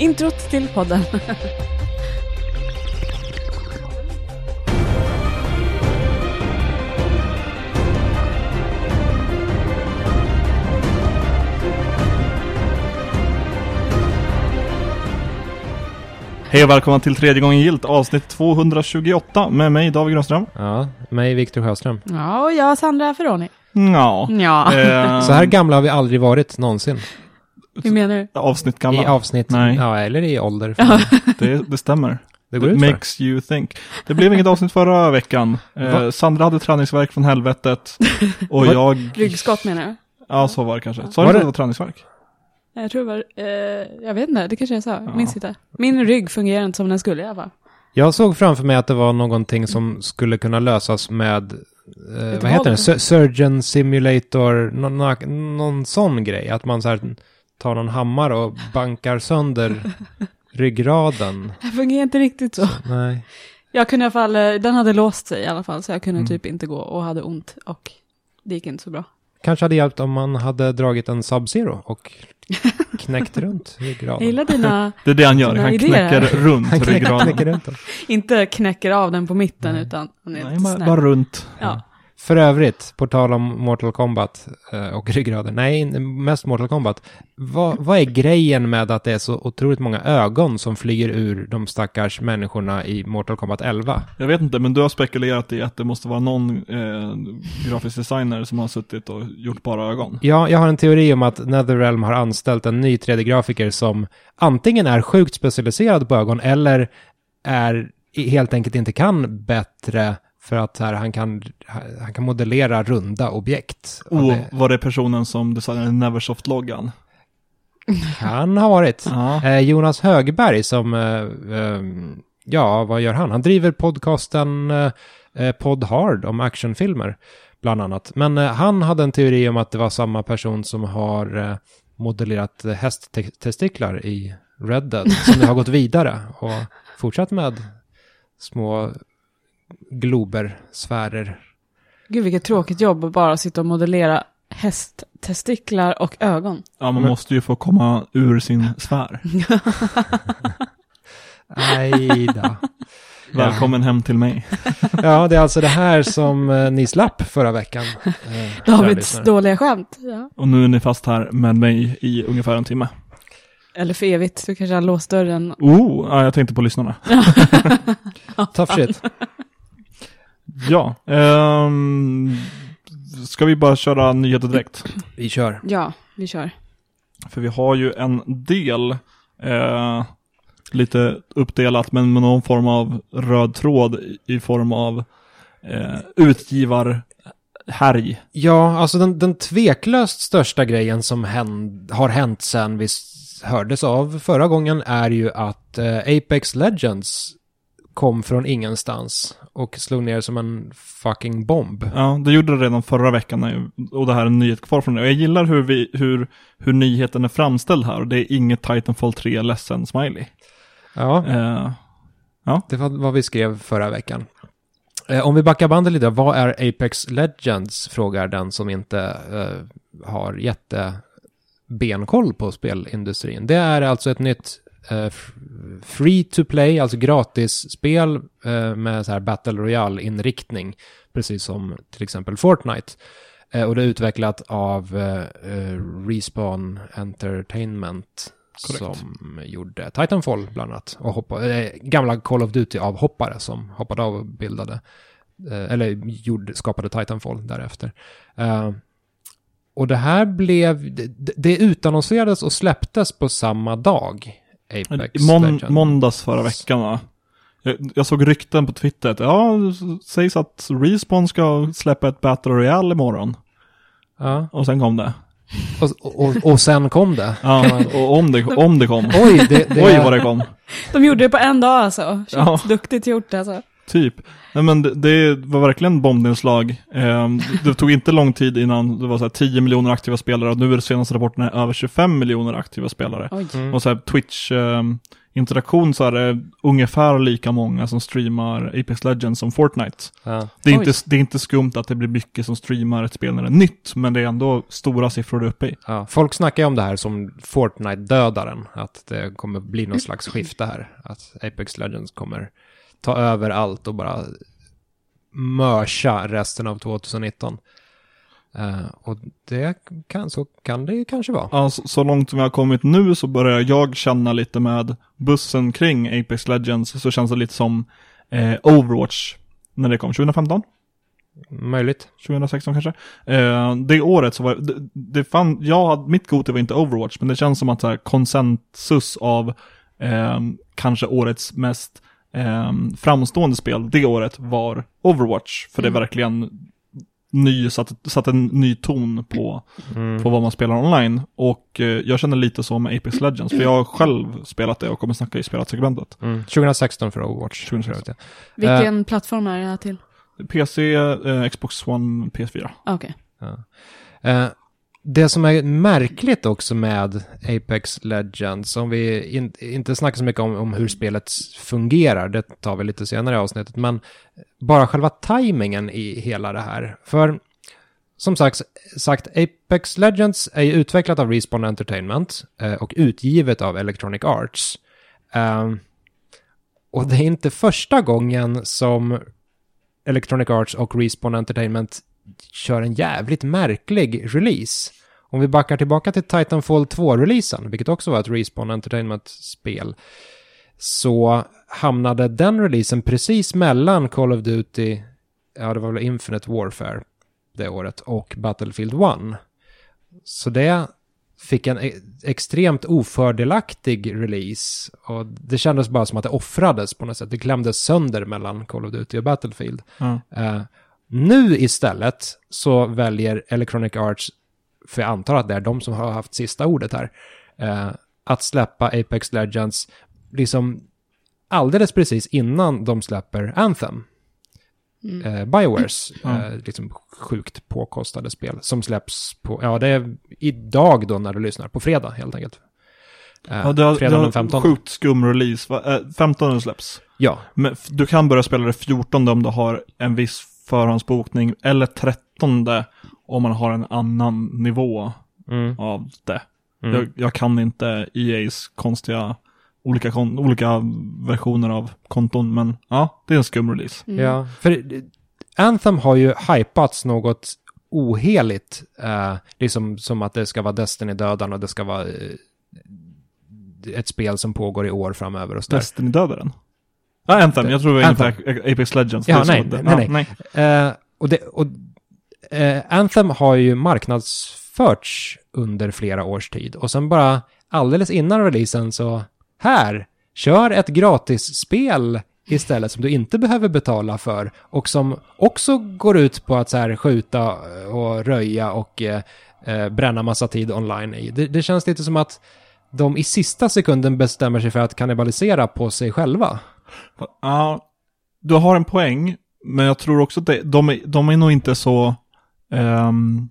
introt till podden. Hej och välkomna till tredje gången gilt avsnitt 228 med mig David Grönström. Ja, mig Viktor Sjöström. Ja, och jag Sandra Ferroni. Ja. Ja, Eh, Så här gamla har vi aldrig varit någonsin. Hur menar du? avsnitt I gamla. avsnitt, Nej. ja, eller i ålder. Det, det stämmer. Det går It ut för. makes you think. Det blev inget avsnitt förra veckan. Eh? Sandra hade träningsverk från helvetet. Och Va? jag... Ryggskott menar du? Ja, så var det kanske. Sa du att det- var träningsverk? Jag tror det var, eh, jag vet inte, det kanske jag sa, jag minns inte. Min rygg fungerar inte som den skulle i alla fall. Jag såg framför mig att det var någonting som skulle kunna lösas med, eh, vad heter det, Surgeon Simulator, någon, någon sån grej. Att man så här tar någon hammare och bankar sönder ryggraden. Det fungerar inte riktigt så. Nej. Jag kunde i alla fall, eh, den hade låst sig i alla fall, så jag kunde Mm. typ inte gå och hade ont. Och det gick inte så bra. Kanske hade hjälpt om man hade dragit en Sub-Zero och knäckt runt Jag ryggraden. gillar dina, Det är det han gör. Han idéer. knäcker runt Han knäcker, ryggraden. knäcker runt inte knäcker av den på mitten, Nej. utan han är Nej, bara, snäll. bara runt. Ja. För övrigt, på tal om Mortal Kombat eh, och ryggraden, nej, mest Mortal Kombat. Vad, vad är grejen med att det är så otroligt många ögon som flyger ur de stackars människorna i Mortal Kombat 11? Jag vet inte, men du har spekulerat i att det måste vara någon eh, grafisk designer som har suttit och gjort bara ögon. Ja, jag har en teori om att Netherrealm har anställt en ny 3D-grafiker som antingen är sjukt specialiserad på ögon eller är helt enkelt inte kan bättre för att här, han, kan, han kan modellera runda objekt. Och Oh, det var det personen som designade Neversoft-loggan? kan ha varit. Ja. Eh, Jonas Högberg som, eh, eh, ja, vad gör han? Han driver podcasten eh, eh, Pod Hard om actionfilmer, bland annat. Men eh, han hade en teori om att det var samma person som har eh, modellerat hästtestiklar i Red Dead, som nu har gått vidare och fortsatt med små glober, sfärer. Gud vilket tråkigt jobb att bara sitta och modellera hästtestiklar och ögon. Ja, man måste ju få komma ur sin sfär. Nej då. Välkommen hem till mig. Ja, det är alltså det här som eh, ni slapp förra veckan. eh, Davids dåliga skämt. Ja. Och nu är ni fast här med mig i ungefär en timme. Eller för evigt, du kanske har låst dörren. Oh, ja, jag tänkte på lyssnarna. Tough shit. Ja, ehm, ska vi bara köra nyheter direkt? Vi kör. Ja, vi kör. För vi har ju en del, eh, lite uppdelat, men med någon form av röd tråd i- form av eh, utgivarhärj. Ja, alltså den, den tveklöst största grejen som händ, har hänt sen vi hördes av förra gången är ju att eh, Apex Legends kom från ingenstans och slog ner som en fucking bomb. Ja, det gjorde det redan förra veckan och det här är en nyhet kvar från det. Och jag gillar hur, vi, hur, hur nyheten är framställd här och det är inget Titanfall 3 ledsen smiley. Ja, Eh, det var vad vi skrev förra veckan. Eh, om vi backar bandet lite, vad är Apex Legends? Frågar den som inte eh, har jätte benkoll på spelindustrin. Det är alltså ett nytt free to play, alltså gratisspel eh, med så här Battle Royale-inriktning, precis som till exempel Fortnite. Eh, och det är utvecklat av eh, eh, Respawn Entertainment Korrekt. som gjorde Titanfall bland annat. Och hoppa, eh, gamla Call of Duty-avhoppare som hoppade av och bildade, eh, eller gjorde, skapade Titanfall därefter. Eh, och det här blev, det, det utannonserades och släpptes på samma dag. Apex Mon Legends. måndags förra veckan va? Jag, jag såg rykten på Twitter att ja, det sägs att Respawn ska släppa ett Battle Royale imorgon. Ja, Och sen kom det. och, och, och sen kom det. Ja, och om det, om det kom. Oj, det, det, Oj vad det kom. De gjorde det på en dag alltså. Shit, Ja. Duktigt gjort alltså. Typ. Nej men det, det var verkligen bombnedslag. Eh, det tog inte lång tid innan det var så här 10 miljoner aktiva spelare och nu är det senaste rapporten är över 25 miljoner aktiva spelare. Mm. Och så här Twitch eh, interaktion så är det ungefär lika många som streamar Apex Legends som Fortnite. Ja. Det är, Oj. inte, det är inte skumt att det blir mycket som streamar ett spel när det är nytt, men det är ändå stora siffror det är uppe i. Ja, folk snackar ju om det här som Fortnite-dödaren, att det kommer bli någon slags skifte här. Att Apex Legends kommer ta över allt och bara mörsa resten av 2019. Eh, och det kan, så kan det kanske vara. Ja, så, så långt som jag har kommit nu så börjar jag känna lite med bussen kring Apex Legends, så känns det lite som eh, Overwatch när det kom, 2015? Möjligt. 2016 kanske. Eh, det året så var det, det fann, jag hade, mitt Goti var inte Overwatch, men det känns som att så här, konsensus av eh, kanske årets mest eh, framstående spel det året var Overwatch. För det är Mm. verkligen ny, satt, satt en ny ton på, Mm. på vad man spelar online. Och eh, jag känner lite så med Apex Legends, för jag har själv spelat det och kommer snacka i spelat-segmentet. Mm. 2016 för Overwatch. 2016. Vilken plattform är det här till? PC, eh, Xbox One, PS4. Ah, Okej. Ja. Eh, det som är märkligt också med Apex Legends, om vi in, inte snackar så mycket om, om hur spelet fungerar, det tar vi lite senare i avsnittet, men bara själva tajmingen i hela det här. För som sagt, sagt Apex Legends är ju utvecklat av Respawn Entertainment eh, och utgivet av Electronic Arts. Eh, och det är inte första gången som Electronic Arts och Respawn Entertainment kör en jävligt märklig release. Om vi backar tillbaka till Titanfall 2-releasen, vilket också var ett Respawn Entertainment-spel, så hamnade den releasen precis mellan Call of Duty, ja det var väl Infinite Warfare det året, och Battlefield 1. Så det fick en e- extremt ofördelaktig release. Och det kändes bara som att det offrades på något sätt. Det klämdes sönder mellan Call of Duty och Battlefield. Eh, nu istället så väljer Electronic Arts, för jag antar att det är de som har haft sista ordet här, eh, att släppa Apex Legends liksom alldeles precis innan de släpper Anthem. Mm. Eh, Biowares, Ja. eh, liksom sjukt påkostade spel som släpps på, ja det är idag då när du lyssnar, på fredag helt enkelt. Eh, Ja, det har, fredag det den har 15. sjukt skum release. Va? Eh, 15 släpps. Ja, Men du kan börja spela det 14 om du har en viss förhandsbokning, eller 13 om man har en annan nivå mm, av det. mm. Jag, jag kan inte EA's konstiga, olika, kon, olika versioner av konton, men ja, det är en skum release. Mm. Ja, för Anthem har ju hypats något oheligt. Eh, liksom som att det ska vara Destiny-dödaren och det ska vara eh, ett spel som pågår i år framöver och sådär. Destiny Ja, Anthem. Jag tror vi är inne på Apex Legends. Ja, nej, det- nej, ja, nej. Eh, och det, och, eh, Anthem har ju marknadsförts under flera års tid. Och sen bara alldeles innan releasen så, här, kör ett gratisspel istället som du inte behöver betala för. Och som också går ut på att så här skjuta och röja och eh, eh, bränna massa tid online i. Det, det känns lite som att de i sista sekunden bestämmer sig för att kannibalisera på sig själva. Ja, du har en poäng, men jag tror också att det, de, är, de är nog inte så ehm,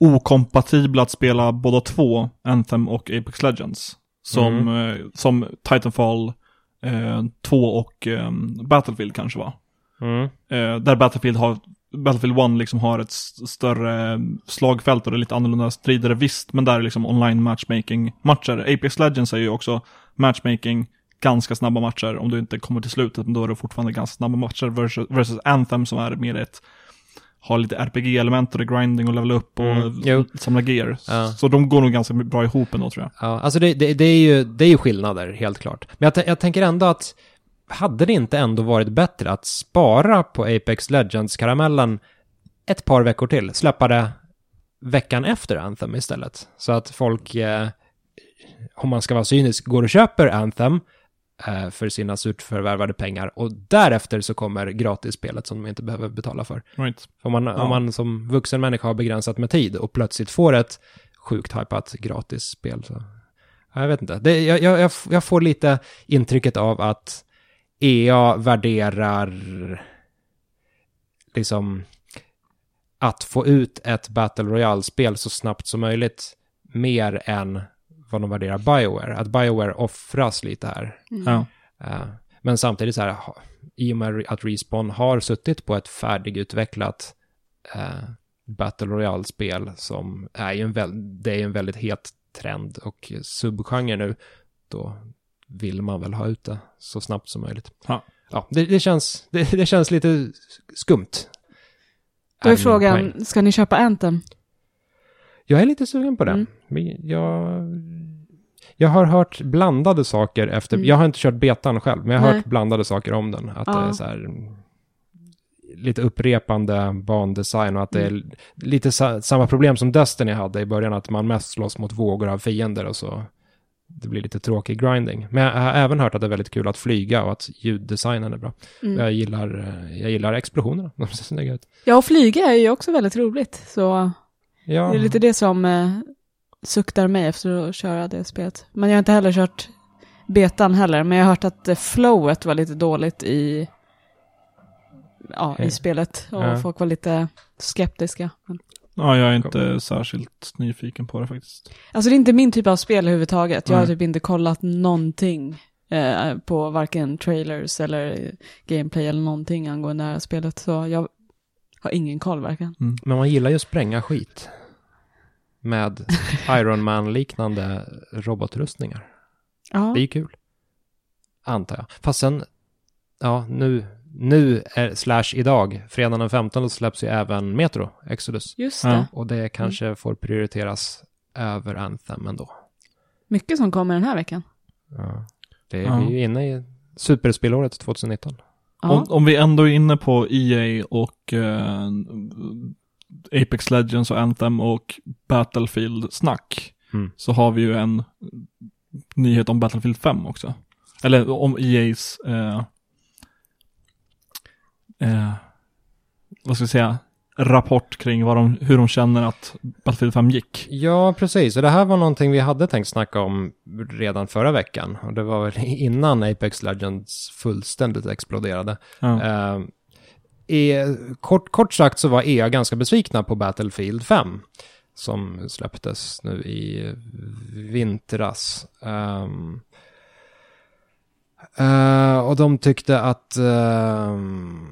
okompatibla att spela båda två, Anthem och Apex Legends. Som, eh, som Titanfall eh, 2 och ehm, Battlefield kanske var. Eh, där Battlefield har Battlefield 1 liksom har ett större slagfält och det är lite annorlunda strider visst, men där är liksom online matchmaking matcher. Apex Legends är ju också matchmaking, ganska snabba matcher om du inte kommer till slutet, men då är det fortfarande ganska snabba matcher versus, versus Anthem som är mer ett har lite RPG-element och det är grinding och level upp och Mm, samla gear. Ja. Så de går nog ganska bra ihop ändå tror jag. Ja, alltså det, det, det, är ju, det är ju skillnader, helt klart. Men jag, jag tänker ändå att, hade det inte ändå varit bättre att spara på Apex Legends-karamellen ett par veckor till? Släppa det veckan efter Anthem istället. Så att folk, eh, om man ska vara cynisk, går och köper Anthem för sina surt förvärvade pengar och därefter så kommer gratisspelet som de inte behöver betala för. Right. Om man, Ja. om man som vuxen människa har begränsat med tid och plötsligt får ett sjukt hypat gratisspel så... Ja, Jag vet inte. Det, jag, jag, jag får lite intrycket av att EA värderar liksom att få ut ett Battle Royale-spel så snabbt som möjligt mer än vad de värderar Bioware. Att Bioware offras lite här. Ja. Eh, men samtidigt så här, ha- i och med att Respawn har suttit på ett färdigutvecklat uh, Battle Royale-spel som är ju en, väl, det är en väldigt het trend och subgenre nu, då vill man väl ha ut det så snabbt som möjligt. Ja. Ja, det, det, känns, det, det känns lite skumt. Då är är frågan, ska ni köpa Anthem? Jag är lite sugen på det. Mm. Jag, jag har hört blandade saker efter, Mm. jag har inte kört betan själv, men jag har Nej. hört blandade saker om den. Att det Ja. är så här, lite upprepande bandesign och att det är Mm. lite sa, samma problem som Destiny hade i början, att man mest slåss mot vågor av fiender och så det blir lite tråkig grinding. Men jag har även hört att det är väldigt kul att flyga och att ljuddesignen är bra. Mm. Jag, gillar, jag gillar explosionerna, de ser snygga ut. Ja, och flyga är ju också väldigt roligt. Så Ja, det är lite det som eh, suktar mig efter att köra det spelet. Men jag har inte heller kört betan heller. Men jag har hört att eh, flowet var lite dåligt i, ja, i spelet. Och Ja. folk var lite skeptiska. Men, ja, jag är inte särskilt nyfiken på det faktiskt. alltså det är inte min typ av spel överhuvudtaget. Jag har Nej. typ inte kollat någonting eh, på varken trailers eller gameplay eller någonting angående det här spelet. Så jag har ingen koll verkligen. Men man gillar ju att spränga skit. Med Iron Man-liknande robotrustningar. Ja. Det är ju kul. Antar jag. Fast sen, ja, nu, nu är, slash idag, fredagen den 15 släpps ju även Metro, Exodus. Just Ja. det. Och det kanske får prioriteras över Anthem ändå. Mycket som kommer den här veckan. Ja. Det är Ja. vi ju inne i superspelåret 2019. Ja. Om, om vi ändå är inne på EA och eh, Apex Legends och Anthem och Battlefield-snack. Mm. Så har vi ju en nyhet om Battlefield 5 också. Eller om EA's eh, eh, vad ska vi säga, rapport kring vad de, hur de känner att Battlefield 5 gick. Ja, precis. Och det här var någonting vi hade tänkt snacka om redan förra veckan. Och det var väl innan Apex Legends fullständigt exploderade. Ja. Eh, i, kort, kort sagt så var EA ganska besvikna på Battlefield 5. Som släpptes nu i vintras. Ehm, eh, och de tyckte att ehm,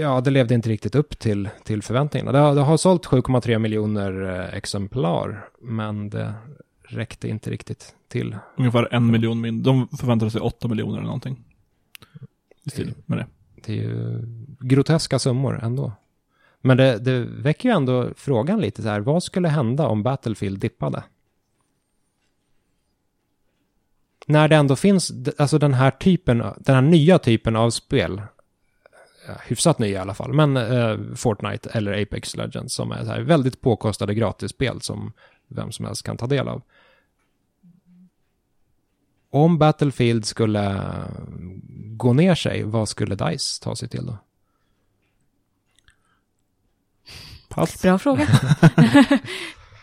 ja, det levde inte riktigt upp till, till förväntningarna. Det, har- det har sålt 7,3 miljoner eh, exemplar, men det räckte inte riktigt till. Ungefär en miljon mindre. De förväntade sig åtta miljoner eller någonting. I stil med det. Det är ju groteska summor ändå. Men det, det väcker ju ändå frågan lite så här, vad skulle hända om Battlefield dippade? När det ändå finns, alltså den här typen, den här nya typen av spel, ja, hyfsat nya i alla fall, men eh, Fortnite eller Apex Legends som är så här väldigt påkostade gratisspel som vem som helst kan ta del av. Om Battlefield skulle gå ner sig, vad skulle DICE ta sig till då? Pass. Bra fråga.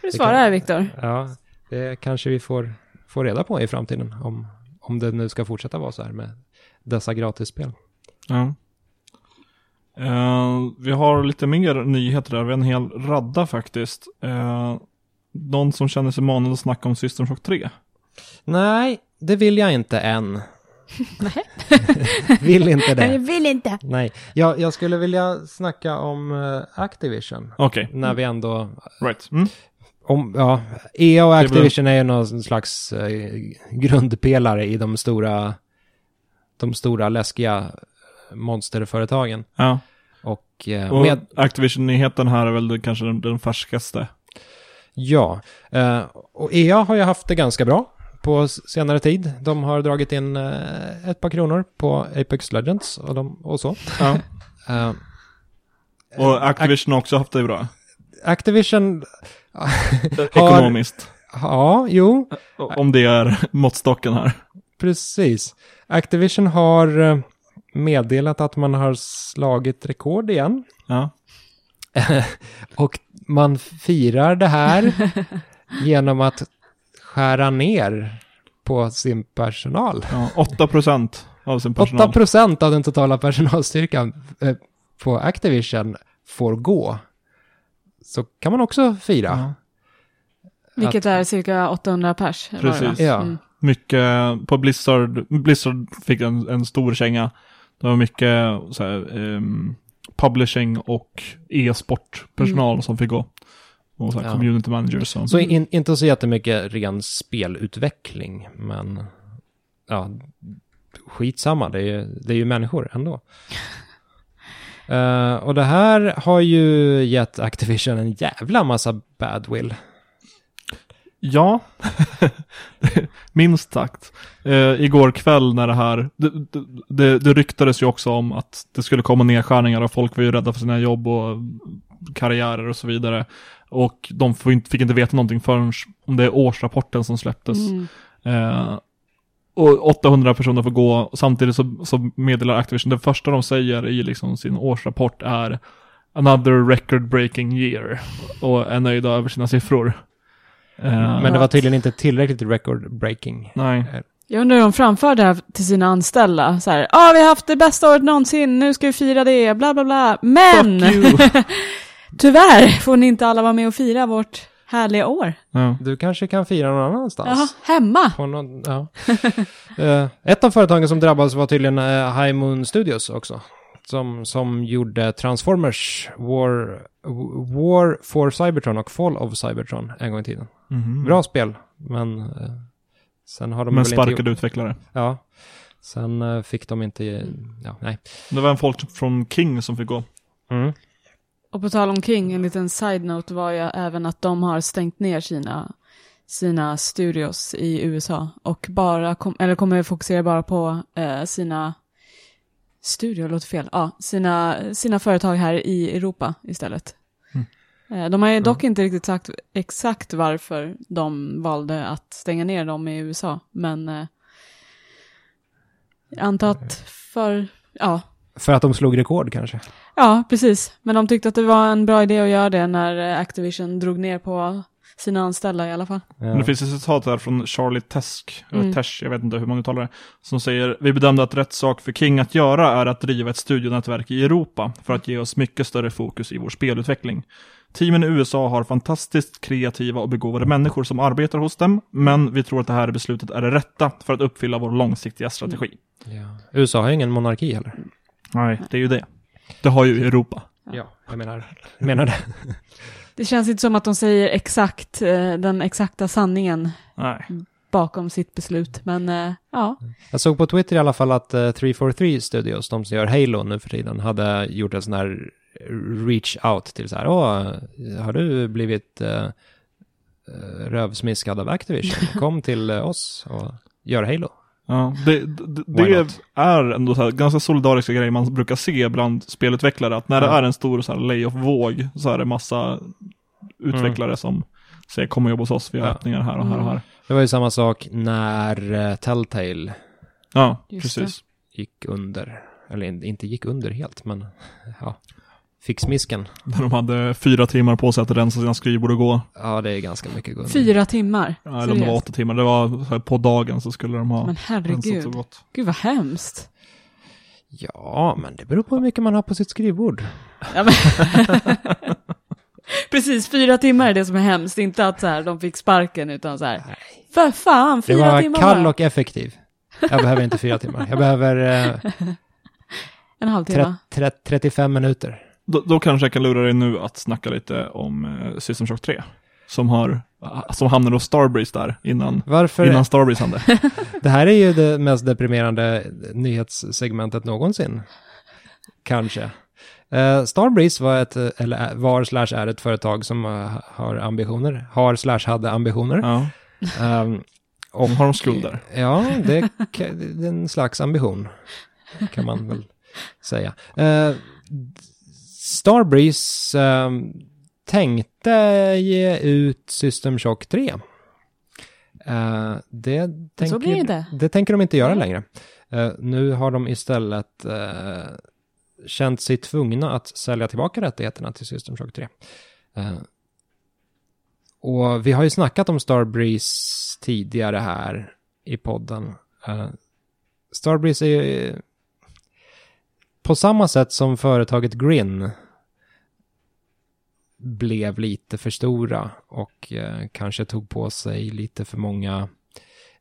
du svara här, Viktor. Ja, det kanske vi får, får reda på i framtiden. Om, om det nu ska fortsätta vara så här med dessa gratisspel. Ja. Eh, vi har lite mer nyheter där. Vi har en hel radda faktiskt. Uh, någon som känner sig manad att snacka om System Shock 3. Nej, det vill jag inte än. Nej. vill inte Jag det. vill inte. Nej, jag, jag skulle vilja snacka om eh, Activision. Okej, När vi ändå... right. Mm. Om, ja, EA och Det Activision är ju någon slags eh, grundpelare i de stora, de stora läskiga monsterföretagen. Ja. Och, eh, Och med, Activision-nyheten här är väl den, kanske den, den färskaste. Ja, eh, och EA har ju haft det ganska bra på senare tid. De har dragit in eh, ett par kronor på Apex Legends och, de, och så. Ja. Eh, Och Activision har också haft det bra. Activision, Ekonomiskt. ja, jo, Om det är måttstocken här. precis. Activision har eh, meddelat att man har slagit rekord igen. Ja. och man firar det här genom att skära ner på sin personal. Ja, 8% av sin 8 personal. procent av den totala personalstyrkan eh, på Activision får gå. Så kan man också fira. Ja. Vilket är cirka 800 pers. Precis. Ja. Mm. Mycket, på Blizzard, Blizzard fick en, en stor känga. Det var mycket så här, ehm, publishing och e-sportpersonal som fick gå. Och så här, Ja. community managers. Och, Så in, inte så jättemycket ren spelutveckling, men ja, skitsamma, det är, ju- det är ju människor ändå. Eh, och det här har ju gett Activision en jävla massa badwill. Ja, minst sagt. Eh, igår kväll när det här, det, det, det, det ryktades ju också om att det skulle komma nedskärningar och folk var ju rädda för sina jobb och karriärer och så vidare. Och de får inte, fick inte veta någonting förrän om det är årsrapporten som släpptes. Mm. Eh, och 800 personer får gå, samtidigt så, så meddelar Activision, det första de säger i liksom sin årsrapport är Another record breaking year. Och är nöjda över sina siffror. Eh, Men det var tydligen inte tillräckligt record breaking. Nej. Jag undrar hur de framför det här till sina anställda. Så här, ja ah, vi har haft det bästa året någonsin, nu ska vi fira det, bla bla bla. Men! Tyvärr får ni inte alla vara med och fira vårt härliga år. Ja. Du kanske kan fira någon annanstans. Jaha, hemma. På någon, ja. Eh, ett av företagen som drabbades var tydligen uh, High Moon Studios också. Som, som gjorde Transformers, War, War for Cybertron och Fall of Cybertron en gång i tiden. Mhm. Bra spel, men eh, sen har de Men inte sparkade gjort- utvecklare. Ja, sen fick de inte, ja, nej. Det var en folk från King som fick gå. Mm. Och på tal om King, en liten side-note var ju även att de har stängt ner sina, sina studios i USA och bara, kom, eller kommer fokusera bara på eh, sina studior, låter fel, ja, sina, sina företag här i Europa istället. Eh, De har ju dock inte riktigt sagt exakt varför de valde att stänga ner dem i USA, men eh, jag antar att för, ja, För att de slog rekord kanske. Ja, precis. Men de tyckte att det var en bra idé att göra det när eh, Activision drog ner på sina anställda i alla fall. Ja. Men det finns ett citat här från Charlie Tesk, eller Mm. Tesh, jag vet inte hur man uttalar det, som säger Vi bedömde att rätt sak för King att göra är att driva ett studionätverk i Europa för att ge oss mycket större fokus i vår spelutveckling. Teamen i USA har fantastiskt kreativa och begåvade människor som arbetar hos dem, men vi tror att det här beslutet är det rätta för att uppfylla vår långsiktiga strategi. Ja. USA har ju ingen monarki heller. Nej, det är ju det. Det har ju Europa. Ja, jag menar, jag menar det. Det känns inte som att de säger exakt eh, den exakta sanningen Nej. bakom sitt beslut, men eh, ja. Jag såg på Twitter i alla fall att eh, 343 Studios, de som gör Halo nu för tiden, hade gjort en sån här reach out till så här, åh, har du blivit eh, eh, rövsmiskad av Activision? Kom till eh, oss och gör Halo. Ja, det, det, det är ändå så här, ganska solidariska grejer man brukar se bland spelutvecklare. Att när det Ja. är en stor så här layoff-våg så är det massa utvecklare som säger kom och jobba hos oss, vi har Ja. öppningar här och här och här. Det var ju samma sak när eh, Telltale Ja, Just precis. gick under. Eller in- inte gick under helt, men ja, fick smisken. När de hade fyra timmar på sig att rensa sina skrivbord och gå. Ja, det är ganska mycket under. Fyra timmar. Ja, eller om det var åtta timmar. Det var här, på dagen så skulle de ha Men rensat herregud. så gott. Gud vad hemskt. Ja, men det beror på hur mycket man har på sitt skrivbord. Ja, men... Precis, fyra timmar är det som är hemskt. Inte att så här, de fick sparken, utan så här, för fan, Det fyra var timmar kall bara. och effektiv. Jag behöver inte fyra timmar. Jag behöver eh, En halvtimme. tre- tre- 35 minuter. Då, då kanske jag kan lura dig nu att snacka lite om eh, System Shock 3. Som har, som hamnade hos Starbreeze där innan, Varför? innan Starbreeze hände. Det här är ju det mest deprimerande nyhetssegmentet någonsin. Kanske. Uh, Starbreeze var ett, eh, eller är- var slash är ett företag som eh, har ambitioner. Har slash hade ambitioner. Ja. Ehm, och, Har de skulder? Ja, det, ka- det är en slags ambition. Kan man väl säga. Uh, Starbreeze ehm, tänkte ge ut System Shock 3. Eh, det, tänker, det det tänker de inte göra längre. Eh, nu har de istället uh, känt sig tvungna att sälja tillbaka rättigheterna till System Shock 3. Eh, och vi har ju snackat om Starbreeze tidigare här i podden. Uh, Starbreeze är ju på samma sätt som företaget Grin blev lite för stora och uh, kanske tog på sig lite för många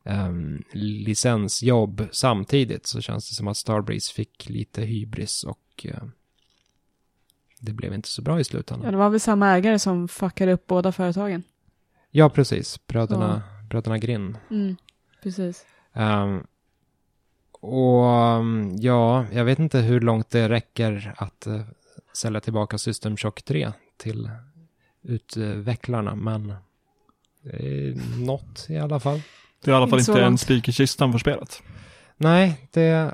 um, licensjobb samtidigt så känns det som att Starbreeze fick lite hybris och uh, det blev inte så bra i slutändan. Ja, det var väl samma ägare som fuckade upp båda företagen. Ja, precis. Bröderna, bröderna Grinn. Mm, precis. Um, och um, ja, jag vet inte hur långt det räcker att uh, sälja tillbaka System Shock 3 till utvecklarna, men det är något i alla fall. Det är i alla fall Inte inte en spik i kistan för spelet. Nej, det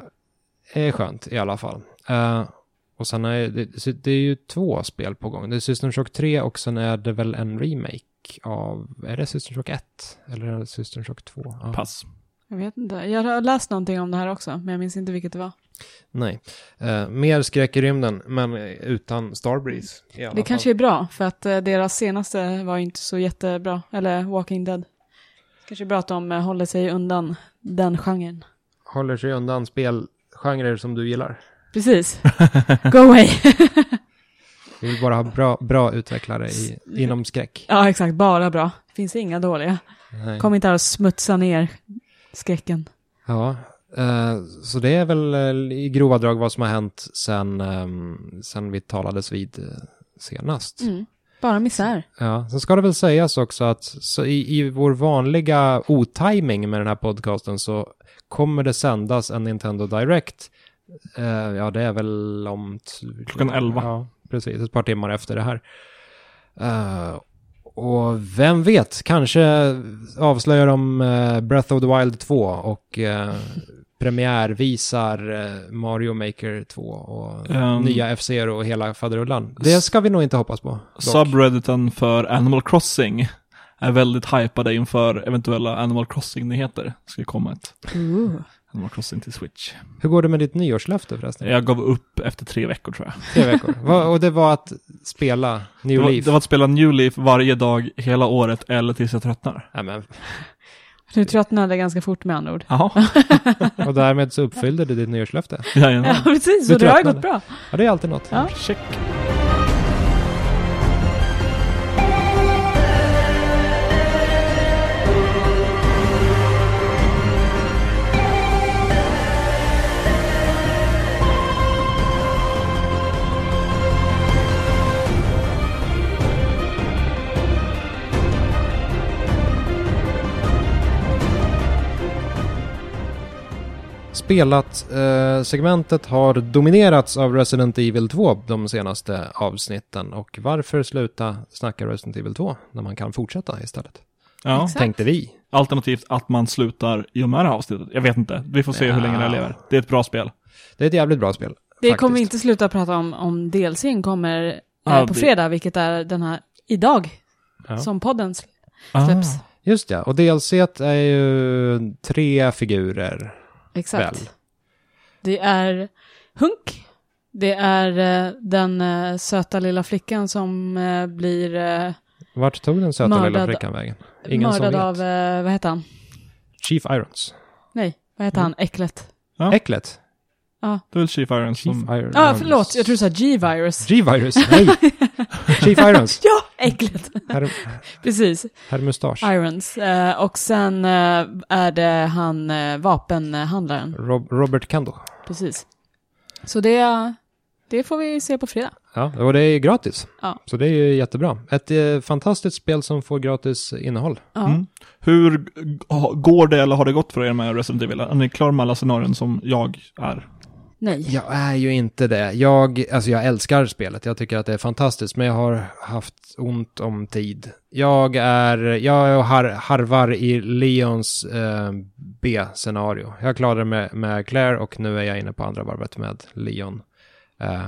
är skönt i alla fall. Uh, och sen är det, det är ju två spel på gång. Det är System Shock 3 och sen är det väl en remake av, är det System Shock 1? Eller är det System Shock 2? Ja. Pass. Jag vet inte. Jag har läst någonting om det här också, men jag minns inte vilket det var. Nej. Uh, mer skräck i rymden, men utan Starbreeze. Det fall. kanske är bra, för att eh, deras senaste var ju inte så jättebra. Eller Walking Dead. Kanske är bra att de eh, håller sig undan den genren. Håller sig undan spelgenrer som du gillar. Precis. Go away. Vi vill bara ha bra, bra utvecklare i, inom skräck. ja, exakt. Bara bra. Finns inga dåliga. Nej. Kom inte här och smutsa ner skräcken. Ja, eh, så det är väl eh, i grova drag vad som har hänt sen, ehm, sen vi talades vid eh, senast. Mm. Bara misär. Ja, sen ska det väl sägas också att så i, i vår vanliga otiming med den här podcasten så kommer det sändas en Nintendo Direct. Ja, det är väl om... Klockan 11. Ja, precis. Ett par timmar efter det här. Eh, och vem vet, kanske avslöjar de eh, Breath of the Wild 2 och uh, premiärvisar eh, Mario Maker 2 och Ehm. nya F-Zero och hela faderullan. Det ska vi nog inte hoppas på. dock. Subredditen för Animal Crossing är väldigt hypade inför eventuella Animal Crossing-nyheter. Det ska komma ett Animal Crossing till Switch. Hur går det med ditt nyårslöfte förresten? Jag gav upp efter tre veckor tror jag. Tre veckor. Va- och det var att spela Det New var, Leaf? det var att spela New Leaf varje dag hela året eller tills jag tröttnar. Nej, men, Du tröttnade ganska fort med andra ord. Jaha, och därmed så uppfyllde du ditt nyårslöfte. jajamän. Ja, precis. Du Och det har gått bra. Ja, det är alltid något. Ja. Check. Spelat, eh, segmentet har dominerats av Resident Evil 2 de senaste avsnitten. Och varför sluta snacka Resident Evil 2 när man kan fortsätta istället? Ja. Exakt. Tänkte vi. Alternativt att man slutar i och med det här avsnittet. Jag vet inte. Vi får se hur länge det Ja. lever. Det är ett bra spel. Det är ett jävligt bra spel. Det faktiskt. kommer vi inte sluta prata om om DLCn kommer eh, Ja, på det- fredag, vilket är den här idag, Ja. som podden Ah. släpps. Just ja, och DLC är ju tre figurer. Exakt. Väl. Det är Hunk. Det är eh, den eh, söta lilla flickan som eh, blir eh, Vart tog den söta lilla Mördad- flickan vägen? Ingen som mördad vet. av, eh, vad heter han? Chief Irons. Nej, vad heter han? Äcklet. Ja. Äcklet. Det är väl Chief Irons Chief som... Irons. Ja, ah, förlåt. Jag tror du sa G-virus. G-Virus, nej! Chief Irons. Ja, äcklet. Herr, Precis. herr Mustasch. Irons. Eh, och sen eh, är det han eh, vapenhandlaren. Rob, Robert Kendall. Precis. Så det, det får vi se på fredag. Ja, och det är gratis. Ja. Så det är ju jättebra. Ett eh, fantastiskt spel som får gratis innehåll. Ja. Mm. Hur går det eller har det gått för er med Resident Evil? Är ni klara med alla scenarion som jag är? Nej. Jag är ju inte det. Jag, alltså jag älskar spelet. Jag tycker att det är fantastiskt, men jag har haft ont om tid. Jag är, jag har, harvar i Leons eh, B-scenario. Jag klarade med, med Claire och nu är jag inne på andra varvet med Leon. Eh,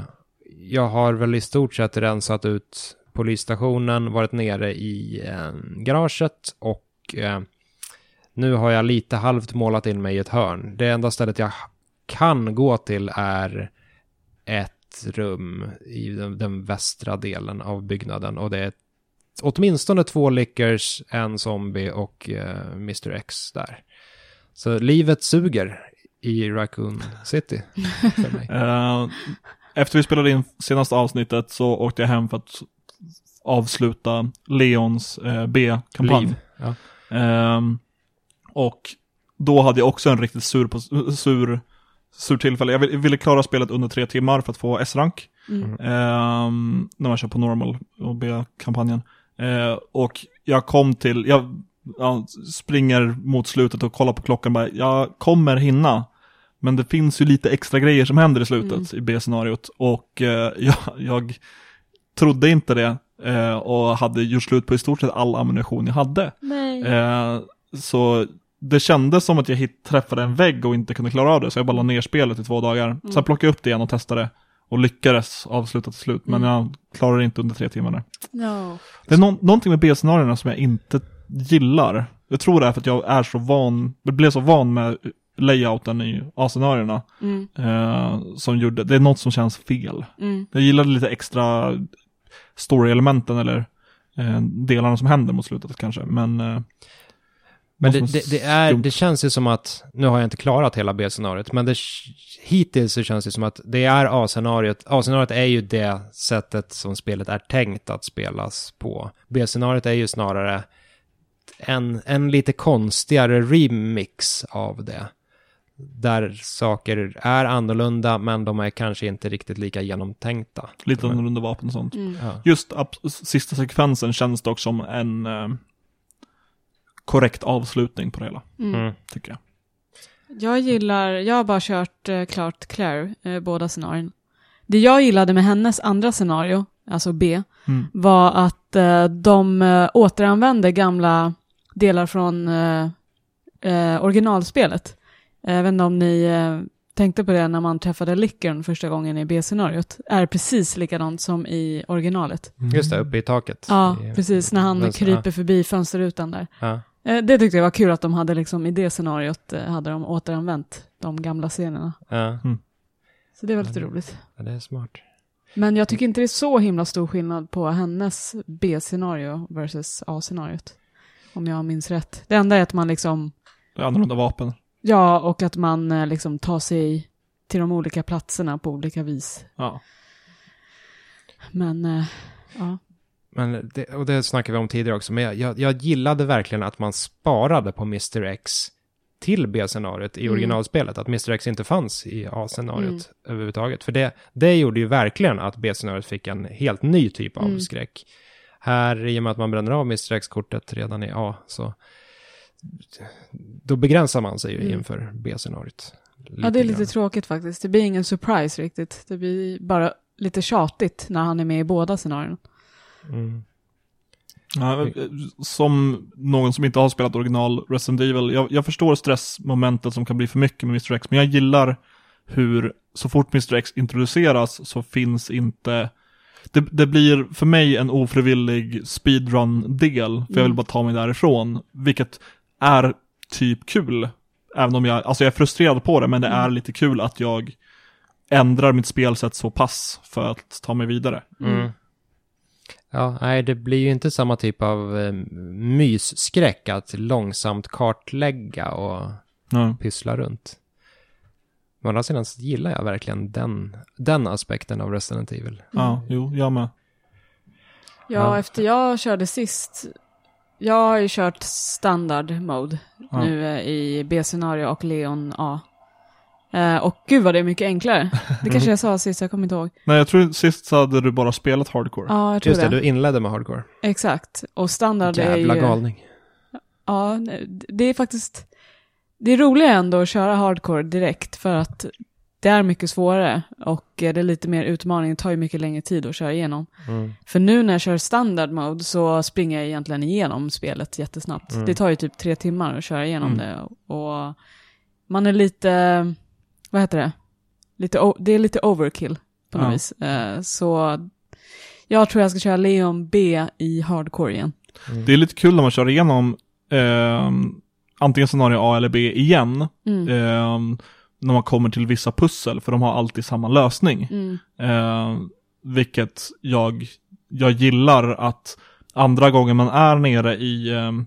jag har väl i stort sett rensat ut polisstationen, varit nere i eh, garaget och eh, nu har jag lite halvt målat in mig i ett hörn. Det enda stället jag kan gå till är ett rum i den, den västra delen av byggnaden och det är åtminstone två lickers, en zombie och eh, Mr X där. Så livet suger i Raccoon City för mig. Eh, efter vi spelade in senaste avsnittet så åkte jag hem för att avsluta Leons eh, B-kampanj. Ja. Ehm, och då hade jag också en riktigt sur, sur, sur tillfälle. Jag ville, klara spelet under tre timmar för att få S-rank. Mm. Ehm, när man kör på normal och B-kampanjen. Ehm, och jag kom till, jag ja, springer mot slutet och kollar på klockan bara, jag kommer hinna. Men det finns ju lite extra grejer som händer i slutet i B-scenariot. Och eh, jag, jag trodde inte det. eh, och hade gjort slut på i stort sett all ammunition jag hade. Nej. Eh, så det kändes som att jag hit, träffade en vägg och inte kunde klara av det, så jag bara la ner spelet i två dagar. Sen plockade jag upp det igen och testade och lyckades avsluta till slut, men jag klarade det inte under tre timmar. No. Det är nå- någonting med B-scenarierna som jag inte gillar. Jag tror det är för att jag är så van, jag blev så van med layouten i A-scenarierna. Mm. Eh, som gjorde, det är något som känns fel. Mm. Jag gillade lite extra story-elementen eller eh, delarna som händer mot slutet kanske, men eh, Men det, det, det, är, det känns ju som att, nu har jag inte klarat hela B-scenariot, men det, hittills så känns det som att det är A-scenariot. A-scenariot är ju det sättet som spelet är tänkt att spelas på. B-scenariot är ju snarare en, en lite konstigare remix av det. Där saker är annorlunda, men de är kanske inte riktigt lika genomtänkta. lite annorlunda vapen och sånt. Mm. Ja. Just sista sekvensen känns dock som en eh, korrekt avslutning på det hela, Mm. Mm. tycker jag. Jag gillar, jag har bara kört eh, klart Claire, eh, båda scenarierna. Det jag gillade med hennes andra scenario, alltså B, Mm. var att eh, de eh, återanvände gamla delar från eh, eh, originalspelet. Jag vet inte om ni eh, tänkte på det när man träffade Lickern första gången i B-scenariot. Är precis likadant som i originalet. Just det, uppe i taket. Ja, I- precis, när han vänster- kryper förbi fönsterrutan där. Ja. Eh, Det tyckte jag var kul att de hade liksom i det scenariot eh, hade de återanvänt de gamla scenerna. Ja, Så det var lite Mm. roligt. ja, det är smart. Men jag tycker inte det är så himla stor skillnad på hennes B-scenario versus A-scenariot. Om jag minns rätt. Det enda är att man liksom, Det är annorlunda vapen. ja, och att man eh, liksom tar sig till de olika platserna på olika vis. Ja. Men, ja. Men det, och det snackade vi om tidigare också, men jag, jag, jag gillade verkligen att man sparade på Mr. X till B-scenariot i Mm. originalspelet, att Mr. X inte fanns i A-scenariot överhuvudtaget. För det, det gjorde ju verkligen att B-scenariot fick en helt ny typ av Mm. skräck. Här, i och med att man bränner av Mr. X-kortet redan i A, så då begränsar man sig ju Mm. inför B-scenariot. ja, det är lite grann. tråkigt faktiskt. Det blir ingen surprise riktigt. Det blir bara lite tjatigt när han är med i båda scenarierna. Mm. Ja, eh, som någon som inte har spelat original Resident Evil, jag, jag förstår stressmomentet som kan bli för mycket med Mr. X, men jag gillar hur så fort Mr. X introduceras så finns inte det, det blir för mig en ofrivillig speedrun-del, för jag vill Mm. bara ta mig därifrån, vilket är typ kul. Även om jag, alltså jag är frustrerad på det, men det Mm. är lite kul att jag ändrar mitt spelsätt så pass för att ta mig vidare. Mm. Ja, nej, det blir ju inte samma typ av eh, mysskräck att långsamt kartlägga och Ja. pyssla runt. Men å andra sidan så gillar jag verkligen den, den aspekten av Resident Evil. Ja, jo, jag med. Ja, Ja. efter jag körde sist, jag har ju kört standard mode Ja. nu eh, i B-scenario och Leon A. Eh, och gud vad det är mycket enklare. Det kanske jag sa sist, jag kommer inte ihåg. Nej, jag tror sist så hade du bara spelat hardcore. Ja, jag tror Just det, det. du inledde med hardcore. Exakt. Och standard är Jävla ju... galning. Ja, det är faktiskt... Det är roligare ändå att köra hardcore direkt för att det är mycket svårare och det är lite mer utmaning. Det tar ju mycket längre tid att köra igenom. Mm. För nu när jag kör standard mode så springer jag egentligen igenom spelet jättesnabbt. Mm. Det tar ju typ tre timmar att köra igenom Mm. det. Och man är lite, vad heter det? Lite, det är lite overkill på något Ja. vis. Eh, Så jag tror jag ska köra Leon B i hardcore igen. Mm. Det är lite kul när man kör igenom ehm, antingen scenario A eller B igen. Mm. ehm, när man kommer till vissa pussel, för de har alltid samma lösning. Mm. Ehm, vilket jag, jag gillar att andra gången man är nere i ehm,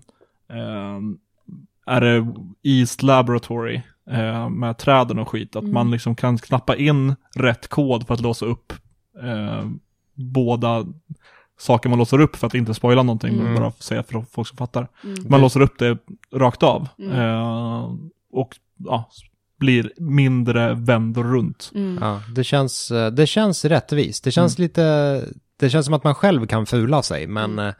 ehm, är det East Laboratory eh, med träden och skit. Att Mm. man liksom kan knappa in rätt kod för att låsa upp eh, båda saker man låser upp för att inte spoila någonting, Mm. men bara säga för folk som fattar. Mm. Man låser upp det rakt av. Mm. Eh, och ja, blir mindre vänd runt. Mm. Ja, det känns, eh, det känns rättvist. Det känns lite, det känns som att man själv kan fula sig, men Mm. eh,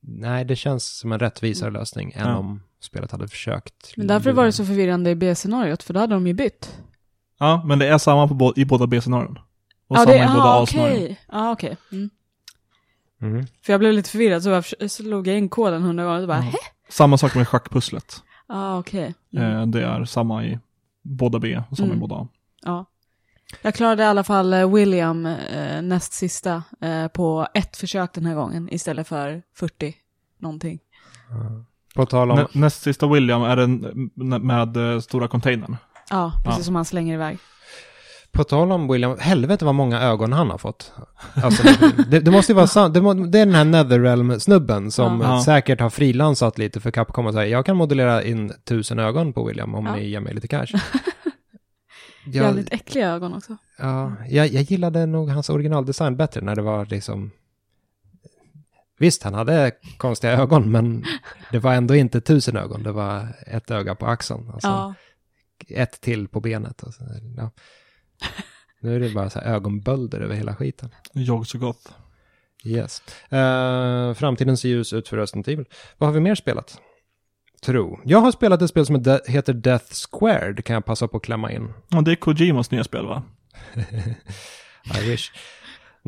nej, det känns som en rättvisare lösning än Ja. om spelet hade försökt. Men därför var det så förvirrande i B-scenariot, för då hade de ju bytt. Ja, men det är samma på i båda B-scenarion. Och ja, samma det, i båda ah, A-scenarion. Ja, okej. Mm. Mm. För jag blev lite förvirrad, så jag slog jag in koden hundra gånger och bara, Mm. hä? Samma sak med schackpusslet. Ja, okej. Mm. Eh, det är samma i båda B och samma Mm. i båda A. Ja. Jag klarade i alla fall eh, William eh, näst sista eh, på ett försök den här gången istället för 40 någonting. På tal om, Nä, näst sista William är den med, eh, stora containern. Ja, precis Ja. som han slänger iväg. på tal om William, helvete vad många ögon han har fått. Alltså, det, det måste ju vara sant, det, må, det är den här Netherrealm-snubben som Ja. säkert har frilansat lite för Capcom och säger jag kan modellera in tusen ögon på William om Ja. ni ger mig lite cash. Jag, Jävligt äckliga ögon också. Ja, jag, jag gillade nog hans originaldesign bättre när det var liksom... Visst, han hade konstiga ögon, men det var ändå inte tusen ögon. Det var ett öga på axeln. Alltså, Ja. Ett till på benet. Och så, ja. Nu är det bara så här ögonbölder över hela skiten. Jag så gott. Yes. Uh, framtiden ser ljus ut för Resident Evil. Vad har vi mer spelat? Tro. Jag har spelat ett spel som de- heter Death Squared, kan jag passa på att klämma in. Ja, det är Kojimas nya spel va? I wish.